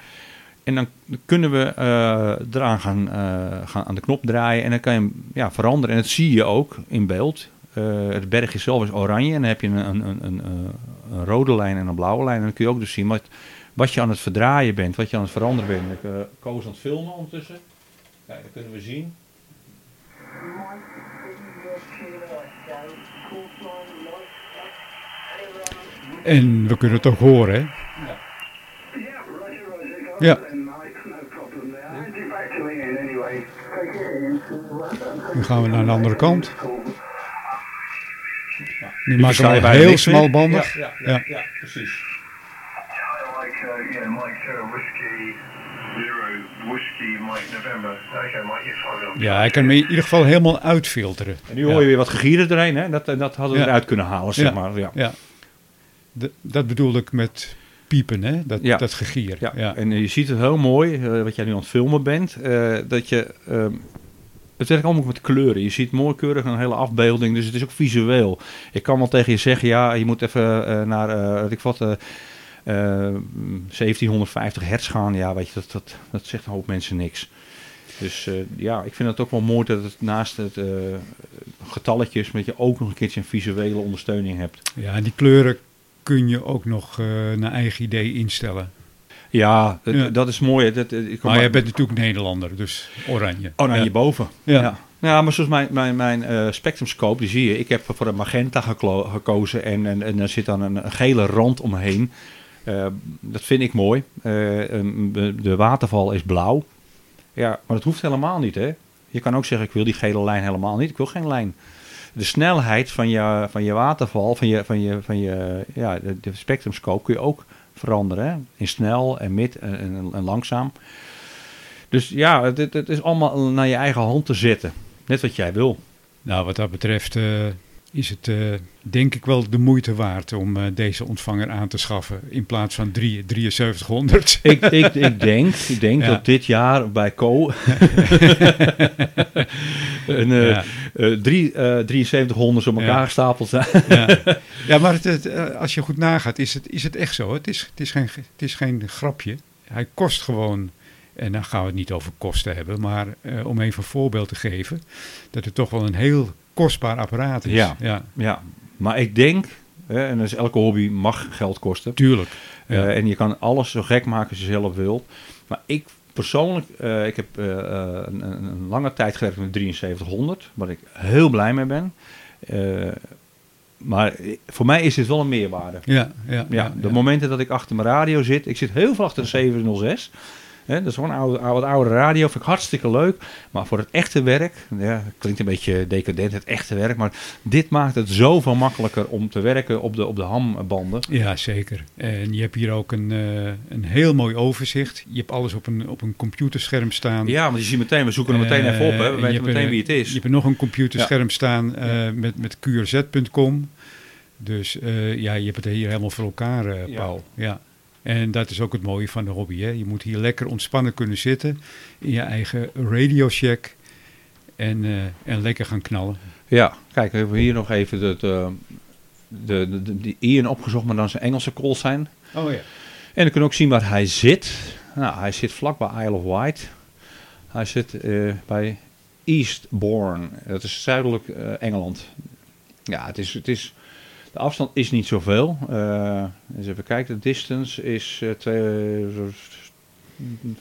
En dan kunnen we eh, eraan gaan, gaan aan de knop draaien en dan kan je ja, veranderen. En dat zie je ook in beeld. Het bergje zelf is oranje en dan heb je een, een, een, een rode lijn en een blauwe lijn. En dan kun je ook dus zien wat, wat je aan het verdraaien bent, wat je aan het veranderen bent. Ik uh, koos aan het filmen ondertussen. Kijk, dat kunnen we zien. En we kunnen het ook horen, hè? Ja. in. Nu gaan we naar de andere kant. Nu maken we heel smalbandig. Ja, ja, ja, Ja. ja, precies. Uh, yeah, Mike uh, Whiskey Zero Whiskey Mike November. Okay, Mike, hold on. Ja, hij kan hem in ieder geval helemaal uitfilteren. En nu hoor je weer wat gegieren erheen, hè? Dat, dat hadden we Ja. eruit kunnen halen, zeg Ja. maar. Ja. Ja. Dat bedoelde ik met piepen, hè? Dat, Ja. dat gegier. Ja. Ja. en je ziet het heel mooi, eh, wat jij nu aan het filmen bent, eh, dat je... ehm, het werkt allemaal met kleuren. Je ziet mooi keurig een hele afbeelding, dus het is ook visueel. Ik kan wel tegen je zeggen, ja, je moet even eh, naar, eh, ik wat, 1750 hertz gaan. Ja, weet je, dat, dat, dat zegt een hoop mensen niks. Dus eh, ja, ik vind het ook wel mooi dat het naast het eh, getalletjes, dat je ook nog een keertje een visuele ondersteuning hebt. Ja, en die kleuren kun je ook nog eh, naar eigen idee instellen. Ja, dat, Ja. dat is mooi. Dat, eh, ik kom Maar jij bent natuurlijk Nederlander, dus oranje. Oh, naar Ja. boven. Ja. Ja. ja. maar zoals mijn, mijn, mijn eh spectrumscope, die zie je. Ik heb voor een magenta gekozen en, en, en er zit dan een, een gele rand omheen. Eh, dat vind ik mooi. Eh, een- de, waterval is blauw. Ja, maar dat hoeft helemaal niet, hè. Je kan ook zeggen, ik wil die gele lijn helemaal niet. Ik wil geen lijn. De snelheid van je, van je waterval, van je, van je, van je ja, de, spectrumscope kun je ook veranderen. In snel en mid en, en, langzaam. Dus ja, het, het- het is allemaal naar je eigen hand te zetten. Net wat jij wil. Nou, wat dat betreft eh, is het eh, denk ik wel de moeite waard om eh, deze ontvanger aan te schaffen in plaats van drie- 7300. Ik, ik, ik denk, ik denk Ja. dat dit jaar bij Co een, eh, Ja. drie, eh 7300 op elkaar Ja. gestapeld zijn. ja, ja maar het, het, als je goed nagaat, is het, is het echt zo. Het is, het, is geen, het is geen grapje. Hij kost gewoon, en dan gaan we het niet over kosten hebben, maar om even een voorbeeld te geven, dat het toch wel een heel kostbaar apparaat is. Ja. ja ja, maar ik denk, hè, en dus elke hobby mag geld kosten. tuurlijk. Ja. Eh, en je kan alles zo gek maken als je zelf wilt. Maar ik persoonlijk, eh, ik heb eh, een, een, lange tijd gewerkt met 7300, waar ik heel blij mee ben. Maar voor mij is dit wel een meerwaarde. ja, ja, Ja, de momenten dat ik achter mijn radio zit, ik zit heel veel achter de 706. Hè, dat is gewoon een oude, oude, oude radio, vind ik hartstikke leuk. Maar voor het echte werk, ja, klinkt een beetje decadent, het echte werk. Maar dit maakt het zoveel makkelijker om te werken op de, op de hambanden. Ja, zeker. En je hebt hier ook een, eh, een heel mooi overzicht. Je hebt alles op een, op een computerscherm staan. Ja, want je ziet meteen, we zoeken er meteen Eh, even op. Hè. We je weten meteen een- wie het is. Je hebt nog een computerscherm staan eh, met, met qrz.com. Dus eh, ja, je hebt het hier helemaal voor elkaar, eh, Ja. Paul. Ja. En dat is ook het mooie van de hobby. Hè? Je moet hier lekker ontspannen kunnen zitten in je eigen Radio Shack en, eh, en lekker gaan knallen. Ja, kijk, we hebben hier nog even de, de, de, de, Ian opgezocht, maar dan zijn Engelse calls zijn. Oh ja. En dan kun je ook zien waar hij zit. Nou, hij zit vlak bij Isle of Wight. Hij zit eh, bij Eastbourne. Dat is zuidelijk eh, Engeland. Ja, het is, het is, de afstand is niet zoveel. Eh eens even kijken, de distance is eh twee,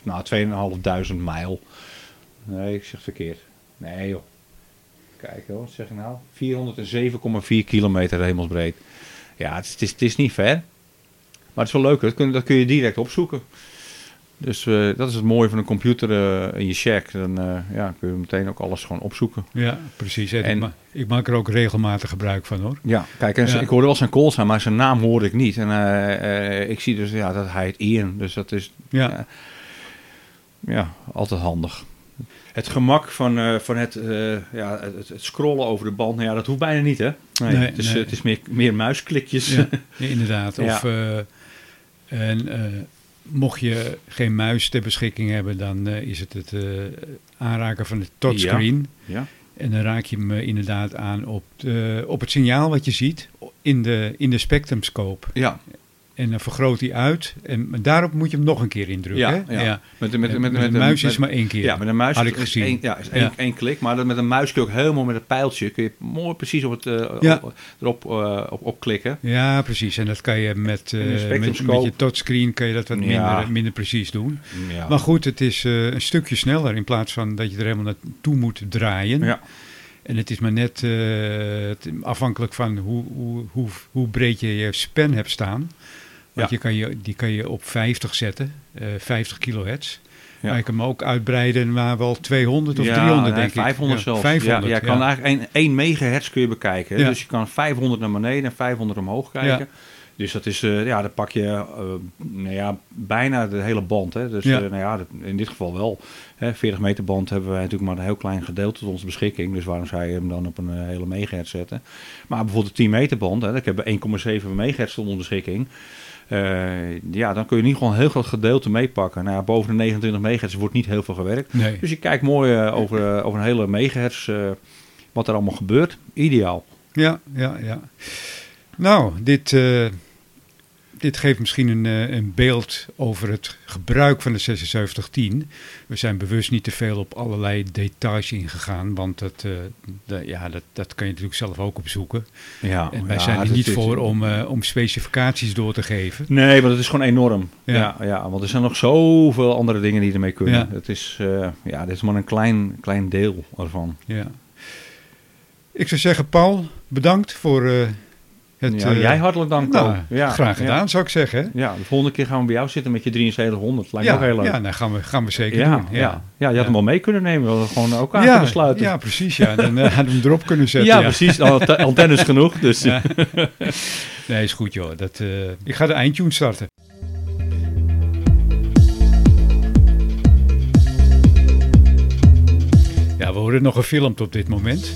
nou, 2500 mijl. Nee, ik zeg verkeerd. Nee joh. Kijk hoor, wat zeg ik nou? 407,4 kilometer hemelsbreed. Ja, het is, het, is, het is niet ver. Maar het is wel leuk, dat kun, dat kun je direct opzoeken. Dus eh, dat is het mooie van een computer eh, in je shack. Dan eh, ja, kun je meteen ook alles gewoon opzoeken. Ja, precies. En En- ik, ma- ik maak er ook regelmatig gebruik van hoor. Ja, kijk, en Ja. ik hoorde wel zijn call zijn, maar zijn naam hoorde ik niet. En ik zie dus ja, dat hij het Ian, dus dat is Ja, Ja. ja, altijd handig. Het gemak van, van het, ja, het, het scrollen over de band, nou ja, dat hoeft bijna niet, hè? Nee, Nee, het, is, nee. het is meer, meer muisklikjes. Ja, inderdaad. Of, en mocht je geen muis ter beschikking hebben, dan eh, is het het eh, aanraken van het touchscreen. Ja. En dan raak je hem eh, inderdaad aan op, de- op het signaal wat je ziet in de, in de spectrumscope. ja. En dan vergroot hij uit. En daarop moet je hem nog een keer indrukken. Ja, hè? ja. Met, met, Met, met, met de muis is maar één keer. Ja, met een muis Had ik gezien. één, ja, is één, Ja. één klik. Maar dat met een muis kun je ook helemaal met het pijltje kun je mooi precies op het, eh, Ja. op- erop eh, op, op klikken. Ja, precies. En dat kan je met, eh, Met een met, je touchscreen kan je dat wat minder, minder precies doen. Ja. Maar goed, het is een stukje sneller in plaats van dat je er helemaal naartoe moet draaien. Ja. En het is maar net afhankelijk van hoe, hoe, hoe, hoe breed je je span hebt staan. Want Ja. je kan je, die kan je op 50 zetten, eh 50 kilohertz. Ja. Maar je kan hem ook uitbreiden naar wel 200 of Ja, 300 nee, denk 500 ik. zelfs. 500, ja, ja. je kan eigenlijk 1, 1 megahertz kun je bekijken. Ja. Dus je kan 500 naar beneden en 500 omhoog kijken. Ja. Dus dat is, eh, ja, dan pak je eh, nou ja, bijna de hele band. Hè. Dus Ja. eh, nou ja, in dit geval wel. Hè, 40 meter band hebben wij natuurlijk maar een heel klein gedeelte tot onze beschikking. Dus waarom zou je hem dan op een eh, hele megahertz zetten? Maar bijvoorbeeld de 10 meter band, hè, ik heb 1,7 megahertz tot onze beschikking. Eh, ja, dan kun je ieder geval een heel groot gedeelte meepakken. Nou, boven de 29 megahertz wordt niet heel veel gewerkt. Nee. Dus je kijkt mooi eh, over, eh, over een hele megahertz wat er allemaal gebeurt. Ideaal. Ja, ja, ja. Nou, dit, dit geeft misschien een, eh, een beeld over het gebruik van de 7610. We zijn bewust niet te veel op allerlei details ingegaan, want dat, eh, de- ja, dat, dat kan je natuurlijk zelf ook opzoeken. Ja, En wij ja, zijn er dat niet voor om, eh, om specificaties door te geven. Nee, maar dat is gewoon enorm. Ja. Ja. Ja, want er zijn nog zoveel andere dingen die ermee kunnen. Ja. Het is, ja, dit is maar een klein, klein deel ervan. Ja. Ik zou zeggen, Paul, bedankt voor het... ja, eh, jij hartelijk dank. nou, ja, graag gedaan, Ja. zou ik zeggen. Ja, de volgende keer gaan we bij jou zitten met je 7300. Lijkt me Ja, ook heel leuk. ja, nou gaan we, gaan we zeker ja, doen. ja. ja, je had hem wel mee kunnen nemen. We hadden gewoon ook aan ja, kunnen sluiten. Ja, precies. Ja. Dan eh, hadden we hem erop kunnen zetten. Ja, precies. Ante- Antennes genoeg. Dus. Ja. Nee, is goed joh. Dat, eh, ik ga de eindtune starten. Ja, we worden nog gefilmd op dit moment.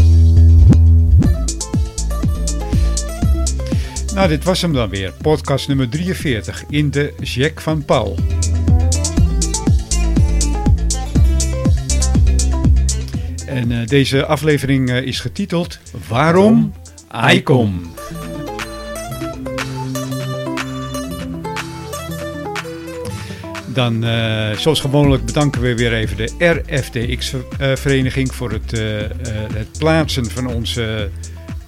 Nou, dit was hem dan weer. Podcast nummer 43 in de Jack van Paul. En eh, deze aflevering eh, is getiteld Waarom ICOM? Dan, eh, zoals gewoonlijk, bedanken we weer even de RFTX-vereniging voor het, het plaatsen van onze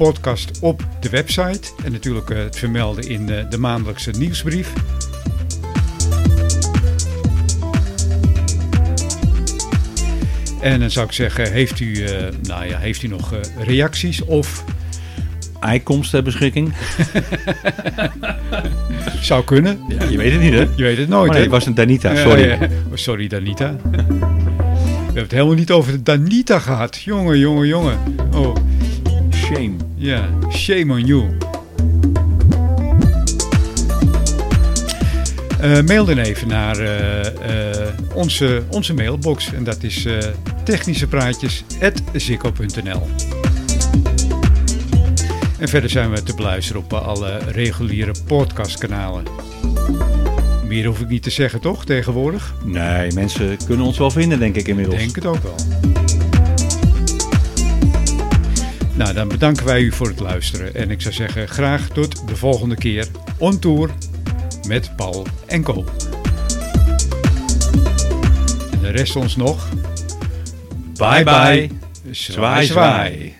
podcast op de website. En natuurlijk eh, het vermelden in eh, de maandelijkse nieuwsbrief. En dan zou ik zeggen, heeft u, eh, nou ja, heeft u nog reacties of Eikomst ter beschikking. zou kunnen? Ja, je weet het niet, hè? Je weet het nooit. Oh, nee, het was een Danita, sorry. Oh, sorry, Danita. We hebben het helemaal niet over de Danita gehad. Jongen, jongen, jongen. Oh, Shame. ja. Shame on you. Eh, mail dan even naar eh, eh, onze, onze mailbox. En dat is technischepraatjes.zikko.nl En verder zijn we te beluisteren op alle reguliere podcastkanalen. Meer hoef ik niet te zeggen, toch, tegenwoordig? Nee, mensen kunnen ons wel vinden, denk ik inmiddels. Ik denk het ook wel. Nou, dan bedanken wij u voor het luisteren. En ik zou zeggen, graag tot de volgende keer. On tour met Paul en Co. En de rest ons nog. Bye bye. Zwaai, zwaai.